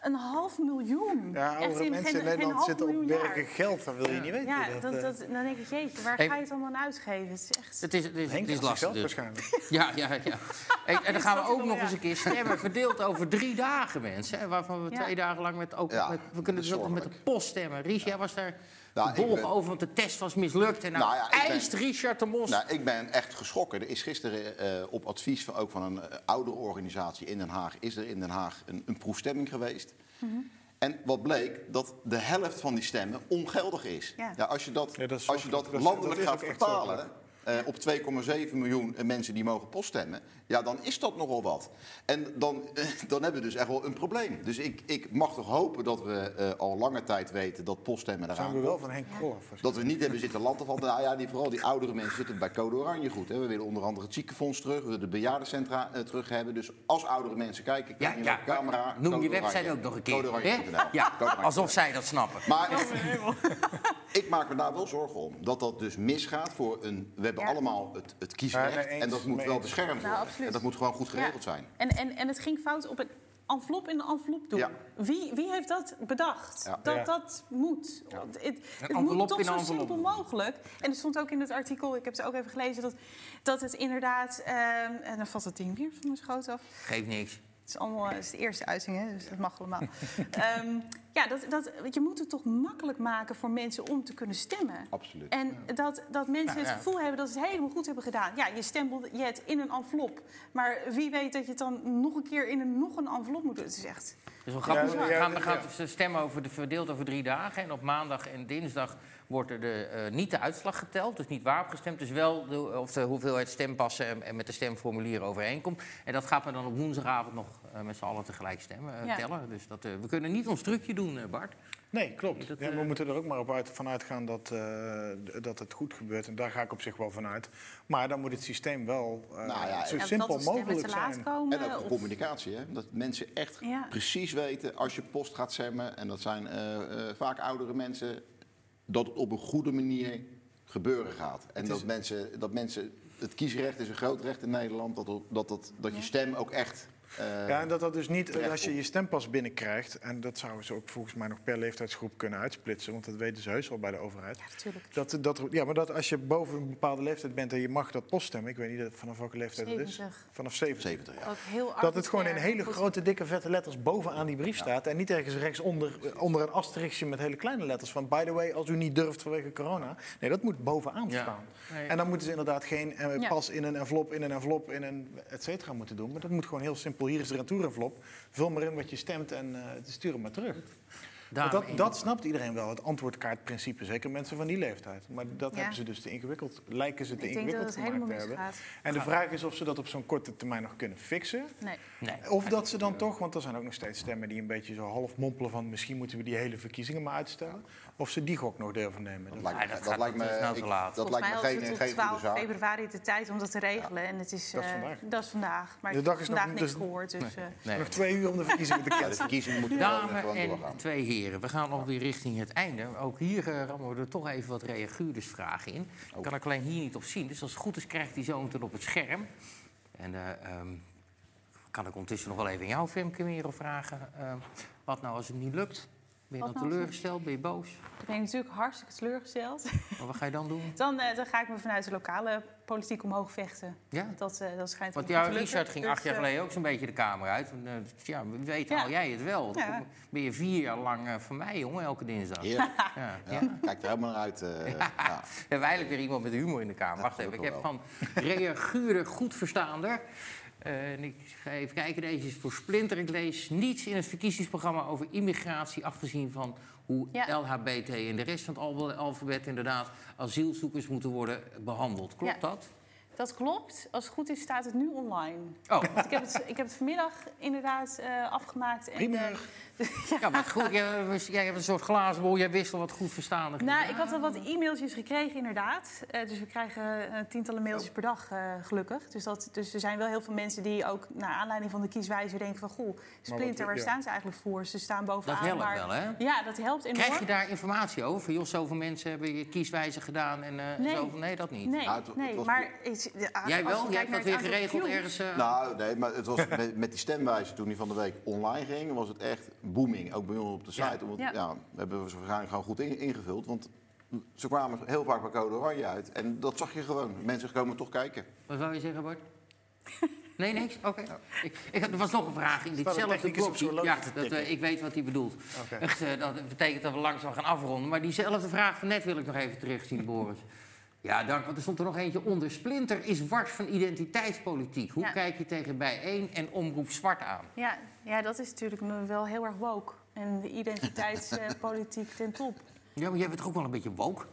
een half miljoen. Ja, oudere in mensen geen- in Nederland zitten op jaar. geld. Dat wil je niet weten. Ja, dat, dat, eh, dat, dan denk ik, jeetje, waar Hey. ga je het allemaal aan uitgeven? Het is echt... Het is, het is, het lastig dus. waarschijnlijk. Ja, ja, ja. En, en dan gaan we ook nog Ja. eens een keer stemmen, verdeeld over drie dagen, mensen. Waarvan we Ja. twee dagen lang met ook. Ja, met, we kunnen dus ook nog met de post stemmen. Ries, jij was daar Nou, ben- over, want de test was mislukt. En nou, Nou ja, ik ben- eist Richard de Mos. Nou, ik ben echt geschrokken. Er is gisteren eh, op advies van, ook van een uh, oudere organisatie in Den Haag... is er in Den Haag een, een proefstemming geweest. Mhm. En wat bleek, dat de helft van die stemmen ongeldig is. Ja. als je dat, Ja, dat is als je dat landelijk gaat vertalen... eh, op 2,7 miljoen eh, mensen die mogen poststemmen... ja, dan is dat nogal wat. En dan, eh, dan hebben we dus echt wel een probleem. Dus ik, ik mag toch hopen dat we eh, al lange tijd weten dat poststemmen eraan Zijn we komt. wel van Henk Krol af. Dat we niet hebben zitten landen van, nou ja, die, vooral die oudere mensen zitten bij Code Oranje goed. Hè. We willen onder andere het ziekenfonds terug, we willen de bejaardencentra terug hebben. Dus als oudere mensen kijken, ja, kijk je ja, naar de camera. noem Code je website Oranje. ook nog een keer. Hè? Ja, Code Oranje. alsof zij dat snappen. Maar ik maak me daar wel zorgen om. Dat dat dus misgaat voor een... We hebben Ja. allemaal het, het kiesrecht. Ja, en dat moet wel eens. beschermd Nou, worden. en dat moet gewoon goed geregeld Ja. zijn. En, en, en het ging fout op een envelop in een envelop doen. Ja. Wie, wie heeft dat bedacht? Ja. Dat Ja. dat moet. Het, het, moet toch zo simpel mogelijk. En er stond ook in het artikel, ik heb het ook even gelezen... dat, dat het inderdaad... ehm, en dan valt het ding weer van mijn schoot af. Geeft niks. Het is, allemaal, het is de eerste uiting, hè, dus dat mag allemaal. Ehm, ja, dat, dat, je moet het toch makkelijk maken voor mensen om te kunnen stemmen. Absoluut. En dat, dat mensen Nou, het ja. gevoel hebben dat ze het helemaal goed hebben gedaan. Ja, je stempelt je het in een envelop. Maar wie weet dat je het dan nog een keer in een, nog een envelop moet doen. Het is echt... Dus we gaan, Ja, we ja, gaan, we gaan stemmen over de, verdeeld over drie dagen. En op maandag en dinsdag wordt er de, eh, niet de uitslag geteld. Dus niet waarop gestemd. Dus wel de, of de hoeveelheid stempassen en, en met de stemformulieren overeenkomt. En dat gaat men dan op woensdagavond nog eh, met z'n allen tegelijk stemmen, eh, Ja. tellen. Dus dat, eh, we kunnen niet ons trucje doen, eh, Bart. Nee, klopt. Dat, Ja, we eh, moeten er ook maar op uit, vanuit gaan dat, eh, dat het goed gebeurt. En daar ga ik op zich wel vanuit. Maar dan moet het systeem wel eh, Nou ja, zo Ja, simpel mogelijk te laat zijn. komen. En ook de of- communicatie, hè? dat mensen echt Ja. precies weten als je post gaat stemmen, en dat zijn eh, eh, vaak oudere mensen, dat het op een goede manier gebeuren gaat. En dat, mensen, dat mensen, het kiesrecht is een groot recht in Nederland, dat, dat, dat, dat je stem ook echt. Eh, Ja, en dat dat dus niet, als je je stempas binnenkrijgt... en dat zouden ze ook volgens mij nog per leeftijdsgroep kunnen uitsplitsen... want dat weten ze heus wel bij de overheid. Ja, natuurlijk. Dat, dat, ja, maar dat als je boven een bepaalde leeftijd bent en je mag dat poststemmen... ik weet niet vanaf welke leeftijd het is. 70. Vanaf 70. 70 jaar. Ook heel Dat het gewoon in hele grote, dikke, vette letters bovenaan die brief staat. En niet ergens rechtsonder onder een asterixje met hele kleine letters. Van, by the way, als u niet durft vanwege corona. Nee, dat moet bovenaan Ja. staan. Nee. En dan moeten ze inderdaad geen eh, Ja. pas in een envelop, in een envelop, in een et cetera moeten doen. Maar dat moet gewoon heel simpel Hier is de retourenvelop. Vul maar in wat je stemt en eh, stuur hem maar terug. Daarom- dat, dat snapt iedereen wel, het antwoordkaartprincipe. Zeker mensen van die leeftijd. Maar dat Ja. hebben ze dus te ingewikkeld, lijken ze te Ik denk dat ingewikkeld gemaakt te hebben. En de vraag is of ze dat op zo'n korte termijn nog kunnen fixen. Nee. Nee. Of dat ze dan toch, want er zijn ook nog steeds stemmen die een beetje zo half mompelen van misschien moeten we die hele verkiezingen maar uitstellen. Of ze die gok nog durven nemen. Dat Dat- lijkt me, dat dat lijkt me, te ik- laat. dat lijkt me geen, tot geen goede 12 zaak. februari de tijd om dat te regelen. En het is, Dat is eh, vandaag. dat is vandaag. Maar De ik dag heb is vandaag nog- niks dus- gehoord. Dus, eh, Nee. Nog twee uur om de verkiezingen te Ja, de verkiezingen moeten Dames en doorgaan. twee heren, we gaan alweer richting het einde. Ook hier eh, rammen we er toch even wat reaguurdersvragen in. Ik kan ik alleen hier niet op zien, dus als het goed is krijgt hij zo meteen op het scherm. En eh, ehm, kan ik ondertussen nog wel even aan jou, Femke, Merel, vragen. ehm, wat nou als het niet lukt? Ben je Wat dan nou teleurgesteld? Ben je boos? ik ben natuurlijk hartstikke teleurgesteld. Maar wat ga je dan doen? Dan, eh, dan ga ik me vanuit de lokale politiek omhoog vechten. Ja? Dat, eh, dat schijnt Want lukken. Richard ging Dus, acht jaar geleden ook zo'n beetje de kamer uit. En, eh, ja, weet Ja. haal jij het wel. Dan Ja. ben je vier jaar lang eh, van mij, jongen, elke dinsdag. Ja. Ja, Kijk er helemaal naar uit. eh, ja. We hebben eigenlijk weer iemand met humor in de kamer. Wacht even, ik heb van reaguurder goed verstaander. Eh, en ik ga even kijken, deze is voor Splinter. Ik lees niets in het verkiezingsprogramma over immigratie... afgezien van hoe Ja. LHBT en de rest van het alfabet... inderdaad asielzoekers moeten worden behandeld. Klopt Ja. dat? Dat klopt. Als het goed is, staat het nu online. Oh, Want ik, heb het, ik heb het vanmiddag inderdaad eh, afgemaakt. En. Ja, maar goed, jij, hebt een soort glazen bol. Jij wist al wat goed verstaandig. Nou, ik had al wat e-mailtjes gekregen, inderdaad. Eh, dus we krijgen eh, tientallen mailtjes per dag, eh, gelukkig. Dus, dat, dus er zijn wel heel veel mensen die ook naar aanleiding van de kieswijzer denken van... goh, Splinter, waar ja. staan ze eigenlijk voor? Ze staan bovenaan. Dat helpt maar- wel, hè? Ja, dat helpt enorm. Krijg je daar informatie over? Van, joh, zoveel mensen hebben je kieswijze gedaan en eh Nee. zoveel... Nee, dat niet. Nee, Nou, het- het nee was- maar... is- de- als Jij wel? Jij hebt dat weer geregeld ergens... Nou, nee, maar het was met, met die stemwijzer toen die van de week online ging, was het echt booming. Ook bij ons op de site. Ja. Omdat, Ja. ja. we hebben ze waarschijnlijk gewoon goed in- ingevuld. Want ze kwamen heel vaak bij code oranje uit. En dat zag je gewoon. Mensen komen toch kijken. Wat wou je zeggen, Bart? Nee, niks? Oké. Ik, ik, er was nog een vraag in ditzelfde blokje. Ja, dat, eh, ik weet wat hij bedoelt. Echt, eh, dat betekent dat we langzaam gaan afronden. Maar diezelfde vraag van net wil ik nog even terugzien, Boris. Ja, dank. Want er stond er nog eentje onder. Splinter is wars van identiteitspolitiek. Hoe Ja. kijk je tegen bijeen en omroep zwart aan? Ja, ja, dat is natuurlijk nu wel heel erg woke. En de identiteitspolitiek ten top. Ja, maar jij bent toch ook wel een beetje woke?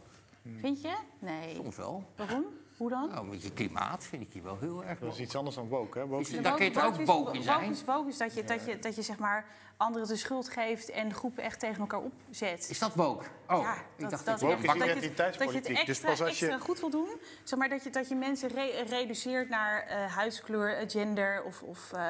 Vind je? Nee. Soms wel. Waarom? Hoe dan? Nou, met je klimaat vind ik je wel heel erg Dat is iets anders dan woke, hè? Woke Is daar kun je toch ook woke in zijn? Woke is, woke is dat je, dat je, dat je zeg maar anderen de schuld geeft en groepen echt tegen elkaar opzet. Is dat woke? Oh, ja, ik dacht dat, dat dat je. Dat je het Dus extra, pas als je- extra goed wil doen. Zeg maar dat je, dat je mensen re- reduceert naar eh, huidskleur, eh, gender of, of eh,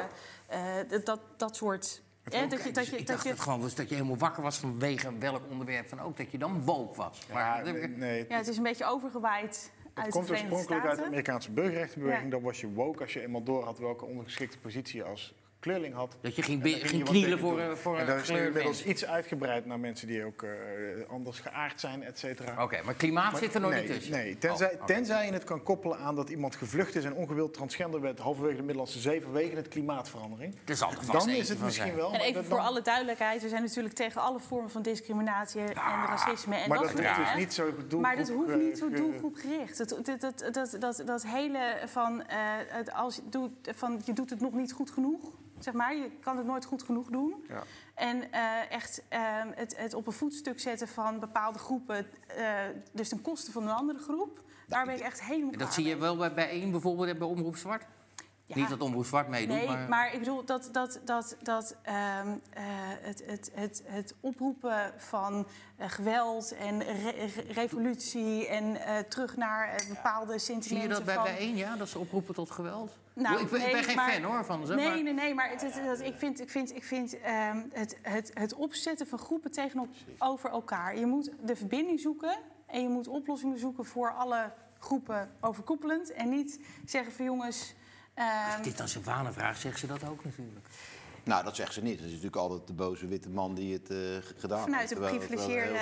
eh, dat- dat, soort... hè, dat je, dat dus je, ik dat je, het gewoon was dat je helemaal wakker was vanwege welk onderwerp dan ook. Dat je dan woke was. Ja, Maar, nee, nee, ja, het is een beetje overgewaaid Het uit de komt oorspronkelijk uit de. Amerikaanse burgerrechtenbeweging. Ja. Dan was je woke als je eenmaal door had welke ondergeschikte positie je als kleurling had. dat je ging, knielen voor, doen. eh, voor En dat een is nu inmiddels iets uitgebreid naar mensen die ook eh, anders geaard zijn, et cetera. Oké, maar klimaat Maar- zit er nog nee, niet tussen. Nee, tenzij, Oh, tenzij je het kan koppelen aan dat iemand gevlucht is en ongewild transgender werd halverwege de Middellandse Zee vanwege het klimaatverandering. Er er Dan is het misschien wel. En even voor dan- alle duidelijkheid, we zijn natuurlijk tegen alle vormen van discriminatie en racisme. En Maar dat dat soort hoeft dus niet zo doelgroep... Maar dat hoeft niet zo eh, ge- doelgroepgericht. Dat, dat, dat, dat, dat, dat hele van, eh, het, als je, doet, van je doet het nog niet goed genoeg, zeg maar. Je kan het nooit goed genoeg doen. Ja. En eh, echt eh, het, het op een voetstuk zetten van bepaalde groepen, eh, dus ten koste van een andere groep. Daar ben ik echt helemaal Dat zie je wel bij, bij één bijvoorbeeld bij Omroep Zwart. Ja. Niet dat Omroep Zwart meedoet, Nee, maar... maar... ik bedoel dat, dat, dat, dat ehm, eh, het, het, het, het oproepen van geweld en re- re- revolutie en terug naar bepaalde Zie sentimenten je dat bij van... bijeen, ja? Dat ze oproepen tot geweld? Nou, ik, ben, ik ben nee, geen maar- fan hoor van ze. Nee, maar... nee, nee, maar het, het- het- ik vind, ik vind, ik vind ehm, het, het, het opzetten van groepen tegenover elkaar. Je moet de verbinding zoeken en je moet oplossingen zoeken voor alle groepen overkoepelend. En niet zeggen van jongens. ehm, Als dit dan Sylvana vraagt, zegt ze dat ook natuurlijk. Nou, dat zegt ze niet. Het is natuurlijk altijd de boze witte man die het eh, gedaan Vanuit heeft. een terwijl het wel geprivilegeerde...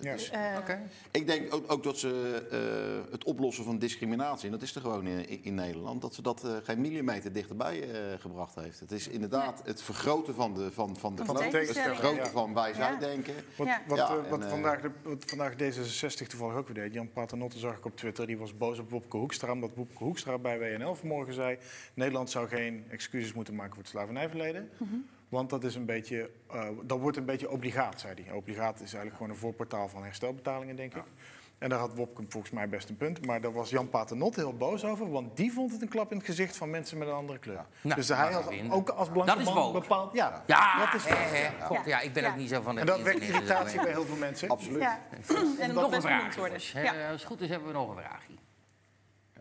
Ja. eh, Oké. Ik denk ook, ook dat ze eh, het oplossen van discriminatie, en dat is er gewoon in, in- Nederland, dat ze dat eh, geen millimeter dichterbij eh, gebracht heeft. Het is inderdaad het vergroten van de, van, van de Van het vergroten Ja. van wij-zij Ja. denken. Wat, Ja. wat, Ja, en, wat, vandaag de, wat vandaag D66 toevallig ook weer deed. Jan Paternotte zag ik op Twitter. Die was boos op Wopke Hoekstra. Omdat Wopke Hoekstra bij WNL vanmorgen zei... Nederland zou geen excuses moeten maken voor het slavernijverleden. Mhm. Want dat, is een beetje, eh, dat wordt een beetje obligaat, zei hij. Obligaat is eigenlijk gewoon een voorportaal van herstelbetalingen, denk ik. En daar had Wopke volgens mij best een punt. Maar daar was Jan Paternotte heel boos over. Want die vond het een klap in het gezicht van mensen met een andere kleur. Nou, dus hij had ook als blanke Dat is man bepaald... Ja, Ja, dat is hè, ja. God, ja, ik ben Ja. ook niet zo van het En dat wekt dus irritatie bij heel veel mensen. Absoluut. Ja, en Nog een best vraag. worden. Eh, Ja. Als het goed is, hebben we nog een vraagje.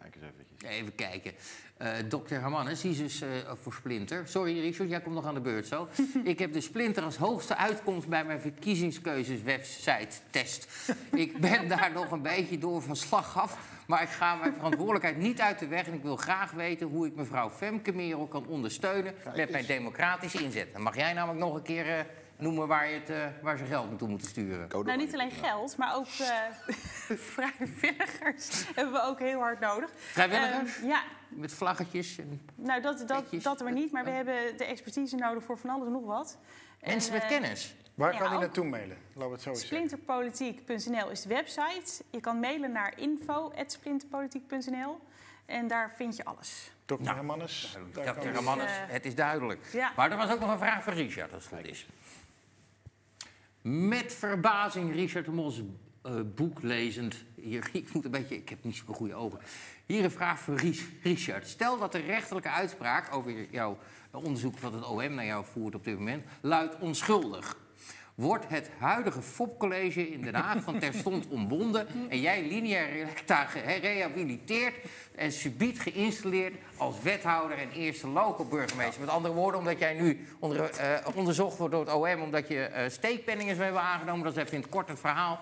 Kijk eens eventjes. Even kijken. Eh Dr. Hermannes, die is dus eh, voor Splinter. Sorry Richard, jij komt nog aan de beurt zo. ik heb de Splinter als hoogste uitkomst bij mijn verkiezingskeuzes website test. ik ben daar nog een beetje door van slag af. Maar ik ga mijn verantwoordelijkheid niet uit de weg. En ik wil graag weten hoe ik mevrouw Femke Merel kan ondersteunen met mijn democratische inzet. Dan mag jij namelijk nog een keer eh, noemen waar, je het, eh, waar ze geld naartoe moeten sturen. Nou, niet alleen geld, maar ook eh, vrijwilligers hebben we ook heel hard nodig. Vrijwilligers? Ehm, ja, Met vlaggetjes en nou dat, dat, Petjes. dat we niet, maar we hebben de expertise nodig voor van alles en nog wat. mensen En, met eh, kennis. Waar Ja, kan hij naartoe mailen? Laten we het zo. Splinterpolitiek.nl is de website. Je kan mailen naar info.splinterpolitiek.nl en daar vind je alles. Dr. Nou, Hermannes. Dr. Hermannes, het is duidelijk. ja. Maar er was ook nog een vraag voor Richard, als het goed is. Met verbazing Richard de Mos eh, boek lezend. Hier, ik, moet een beetje, ik heb niet zo'n goede ogen. Hier een vraag voor Richard. Stel dat de rechterlijke uitspraak over jouw onderzoek wat het OM naar jou voert op dit moment luidt onschuldig. Wordt het huidige FOP-college in Den Haag van terstond ontbonden en jij linea recta gerehabiliteerd en subiet geïnstalleerd als wethouder en eerste local burgemeester? Met andere woorden, omdat jij nu onder, eh, onderzocht wordt door het OM omdat je eh steekpenningen hebben aangenomen, dat is even in het kort het verhaal.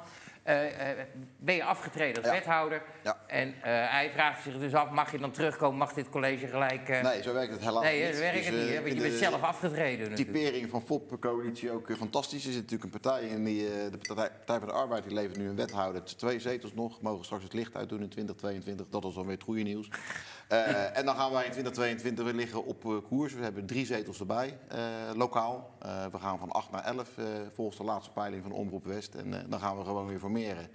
Eh, eh, ben je afgetreden als wethouder. Ja. En eh, hij vraagt zich dus af, mag je dan terugkomen? Mag dit college gelijk... Nee, zo werkt het helaas nee, niet. dat werkt Dus, het niet, hè, want je bent de zelf afgetreden natuurlijk. typering van FOP-coalitie ook fantastisch. Er zit natuurlijk een partij in die, de Partij, Partij van de Arbeid, die levert nu een wethouder. Twee zetels nog, mogen straks het licht uitdoen in 2022. Dat is dan weer het goede nieuws. Eh, en dan gaan wij in 2022 weer liggen op eh, koers. We hebben drie zetels erbij, eh, lokaal. We gaan van 8 naar 11 eh, volgens de laatste peiling van Omroep West. En dan gaan we gewoon weer formeren.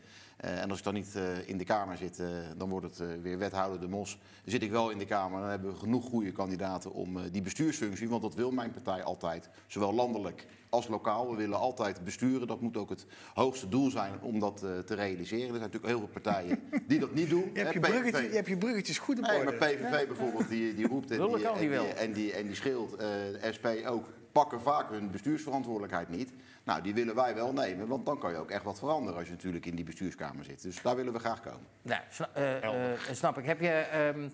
Eh, en als ik dan niet eh, in de Kamer zit, eh, dan wordt het eh, weer wethouder de Mos. Zit ik wel in de Kamer, dan hebben we genoeg goede kandidaten om eh, die bestuursfunctie, want dat wil mijn partij altijd, zowel landelijk als lokaal. We willen altijd besturen. Dat moet ook het hoogste doel zijn om dat eh, te realiseren. Er zijn natuurlijk heel veel partijen die dat niet doen. Je hebt je, bruggetje, je hebt je bruggetjes goed op Nee, maar PVV bijvoorbeeld, die, die roept en die, en die en die, en die scheelt. eh, de SP ook pakken vaak hun bestuursverantwoordelijkheid niet. Nou, die willen wij wel nemen, want dan kan je ook echt wat veranderen als je natuurlijk in die bestuurskamer zit. Dus daar willen we graag komen. Nou, sna- eh, eh, snap ik. Heb je. ehm,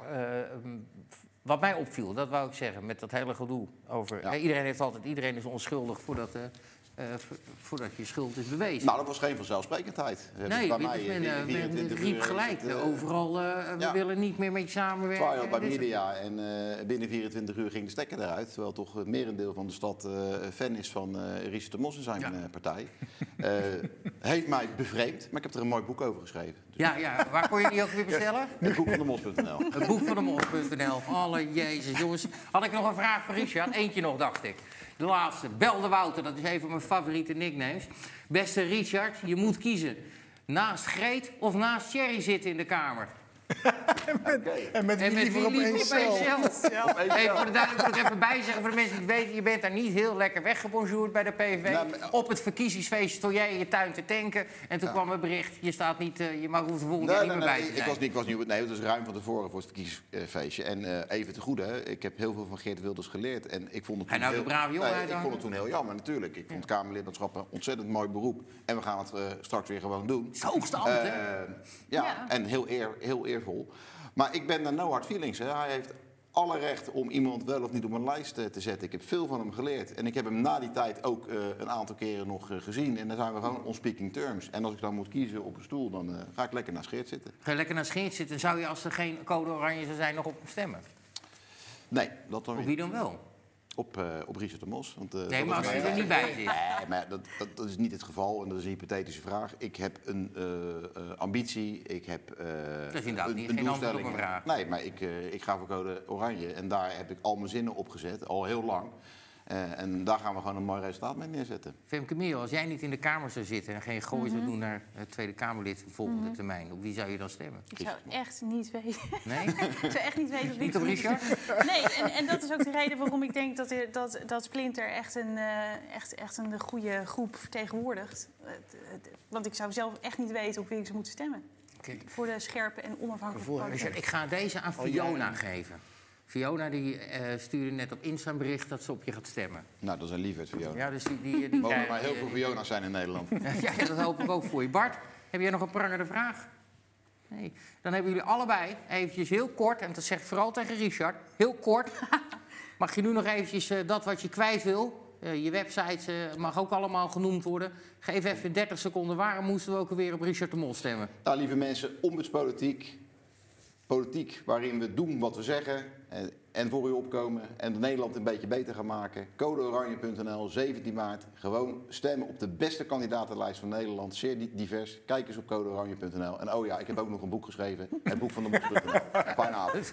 eh, ehm, wat mij opviel, dat wou ik zeggen, met dat hele gedoe over. Ja. eh, iedereen heeft altijd, iedereen is onschuldig voordat, eh, vo- voordat je schuld is bewezen. Nou, dat was geen vanzelfsprekendheid. Hebben nee, bij dus mij, men, men 24 riep gelijk. het, overal, we ja. willen niet meer met je samenwerken. Trial bij dit- media en binnen 24 uur ging de stekker eruit. Terwijl toch het merendeel van de stad fan is van eh Richard de Mos en zijn Ja. partij. Heeft mij bevreemd, maar ik heb er een mooi boek over geschreven. Ja, ja, waar kon je die ook weer bestellen? Het boek van de Mos.nl. Het boek van de mos.nl. Alle jezus, jongens. Had ik nog een vraag voor Richard? Eentje nog, dacht ik. De laatste. Belde Wouter, dat is een van mijn favoriete nicknames. Beste Richard, je moet kiezen. Naast Greet of naast Thierry zitten in de Kamer? En met wie En met voor de duidelijkheid even bijzeggen voor de mensen die het weten. Je bent daar niet heel lekker weggebonjourd bij de PVV. Nou, maar- Op het verkiezingsfeest stond jij in je tuin te tanken. En toen kwam het bericht, je staat niet, eh, je mag hoeft de volgende Nee, keer nee, niet meer bij nee, te ik zijn. was niet, ik was niet, nee, het was ruim van tevoren voor het verkiezingsfeestje. En eh, even te goede, hè, ik heb heel veel van Geert Wilders geleerd. En ik vond het toen nou brave jongen nee, ik vond het toen heel jammer, natuurlijk. Ik vond Kamerlidmaatschap een ontzettend mooi beroep. En we gaan het eh, straks weer gewoon doen. Het hoogste ambt, hè? Ja, Ja. en heel, eer, heel Maar ik ben daar no hard feelings. Hè. Hij heeft alle recht om iemand wel of niet op een lijst eh, te zetten. Ik heb veel van hem geleerd. En ik heb hem na die tijd ook eh, een aantal keren nog eh, gezien. En dan zijn we gewoon on speaking terms. En als ik dan moet kiezen op een stoel, dan ga ik lekker naar Scheert zitten. Ga je lekker naar Scheert zitten, zou je als er geen code oranje zou zijn nog op hem stemmen? Nee, dat dan Op wie dan wel? Op, eh, op Richard de Mos. Want, eh, Nee, maar als je mijn- er niet bij zit. Nee, maar dat, dat, dat is niet het geval en dat is een hypothetische vraag. Ik heb een eh, ambitie, ik heb is inderdaad een, niet- een geen antwoord op doelstelling. een vraag. Nee, maar ik, ik ga voor code oranje en daar heb ik al mijn zinnen op gezet, al heel lang. Eh, en daar gaan we gewoon een mooi resultaat mee neerzetten. Femke Merel, als jij niet in de Kamer zou zitten en geen gooi zou doen naar het Tweede Kamerlid de volgende termijn, op wie zou je dan stemmen? Ik zou echt niet weten. Nee? Ik zou echt niet weten of Niet op ik- Richard? Nee, en, en dat is ook de reden waarom ik denk dat, dat, dat Splinter echt een, eh, echt, echt een goede groep vertegenwoordigt. Want ik zou zelf echt niet weten op wie ik zou moeten stemmen. Oké. Voor de scherpe en onafhankelijke ik ga deze aan Al Fiona geven. Fiona die, eh, stuurde net op Insta een bericht dat ze op je gaat stemmen. Nou, dat is een liefheid voor jou. Ja, dus die, die, die, Mogen er maar heel veel Fiona's zijn in Nederland. Ja, dat hoop ik ook voor je. Bart, heb jij nog een prangende vraag? Nee. Dan hebben jullie allebei eventjes heel kort, en dat zeg ik vooral tegen Richard, heel kort. Mag je nu nog eventjes eh, dat wat je kwijt wil? Eh, je website eh, mag ook allemaal genoemd worden. Geef even in 30 seconden. Waarom moesten we ook alweer op Richard de Mol stemmen? Nou, lieve mensen, ombudspolitiek. Politiek waarin we doen wat we zeggen en, en voor u opkomen en Nederland een beetje beter gaan maken. Codeoranje.nl, 17 maart. Gewoon stemmen op de beste kandidatenlijst van Nederland. Zeer di- divers. Kijk eens op codeoranje.nl. En oh ja, ik heb ook nog een boek geschreven. Het boek van de Mos.nl. Fijne avond.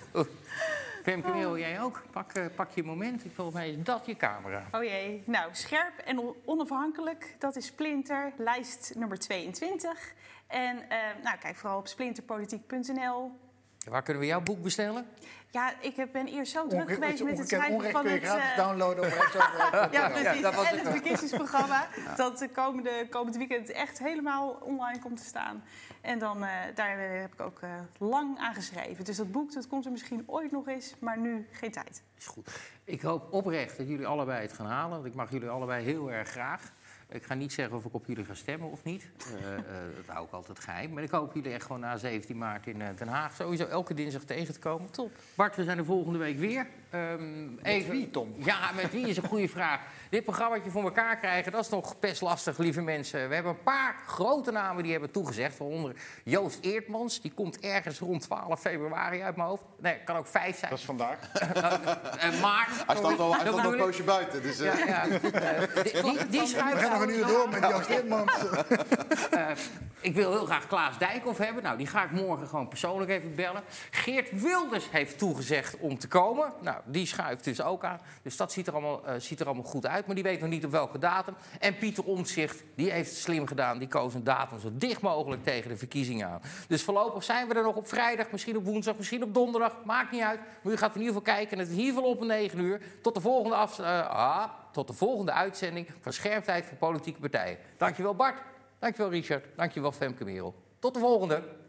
Femke Merel, jij ook? Pak, eh, pak je moment. Volgens mij is dat je camera. Oh jee. Nou, scherp en on- onafhankelijk, dat is Splinter, lijst nummer 22. En eh, nou, kijk vooral op splinterpolitiek.nl. Waar kunnen we jouw boek bestellen? Ja, ik heb- ben eerst zo druk Onge- geweest met het schrijven van het... gratis eh, downloaden op. Ja, precies. dat was en het verkiezingsprogramma dat de komende, komend weekend echt helemaal online komt te staan. En dan, eh, daar heb ik ook eh, lang aan geschreven. Dus dat boek dat komt er misschien ooit nog eens, maar nu geen tijd. Is goed. Ik hoop oprecht dat jullie allebei het gaan halen. Want ik mag jullie allebei heel erg graag. Ik ga niet zeggen of ik op jullie ga stemmen of niet. Eh, eh, dat hou ik altijd geheim. Maar ik hoop jullie echt gewoon na 17 maart in eh, Den Haag sowieso elke dinsdag tegen te komen. Top. Bart, we zijn er volgende week weer. Ehm, even... wie, Tom? Ja, met wie is een goede vraag. Dit programmaatje voor elkaar krijgen, dat is nog best lastig, lieve mensen. We hebben een paar grote namen die hebben toegezegd. Waaronder Joost Eertmans, die komt ergens rond 12 februari uit mijn hoofd. Nee, kan ook 5 zijn. Dat is vandaag. Eh, maart. Hij staat al, hij staat al een poosje buiten. Dus, eh, Ja, ja. Eh, die, die, die We gaan nog een uur door met Joost Eertmans. eh, ik wil heel graag Klaas Dijkhoff hebben. Nou, die ga ik morgen gewoon persoonlijk even bellen. Geert Wilders heeft toegezegd om te komen. Nou, die schuift dus ook aan. Dus dat ziet er allemaal, eh, ziet er allemaal goed uit. Maar die weet nog niet op welke datum. En Pieter Omtzigt, die heeft slim gedaan. Die koos een datum zo dicht mogelijk tegen de verkiezingen aan. Dus voorlopig zijn we er nog op vrijdag, misschien op woensdag, misschien op donderdag. Maakt niet uit. Maar u gaat in ieder geval kijken. En het is in op om 9 uur. Tot de volgende, af, eh, ah, tot de volgende uitzending van Scherptijd voor Politieke Partijen. Dankjewel Bart. Dankjewel Richard. Dankjewel Femke Merel. Tot de volgende.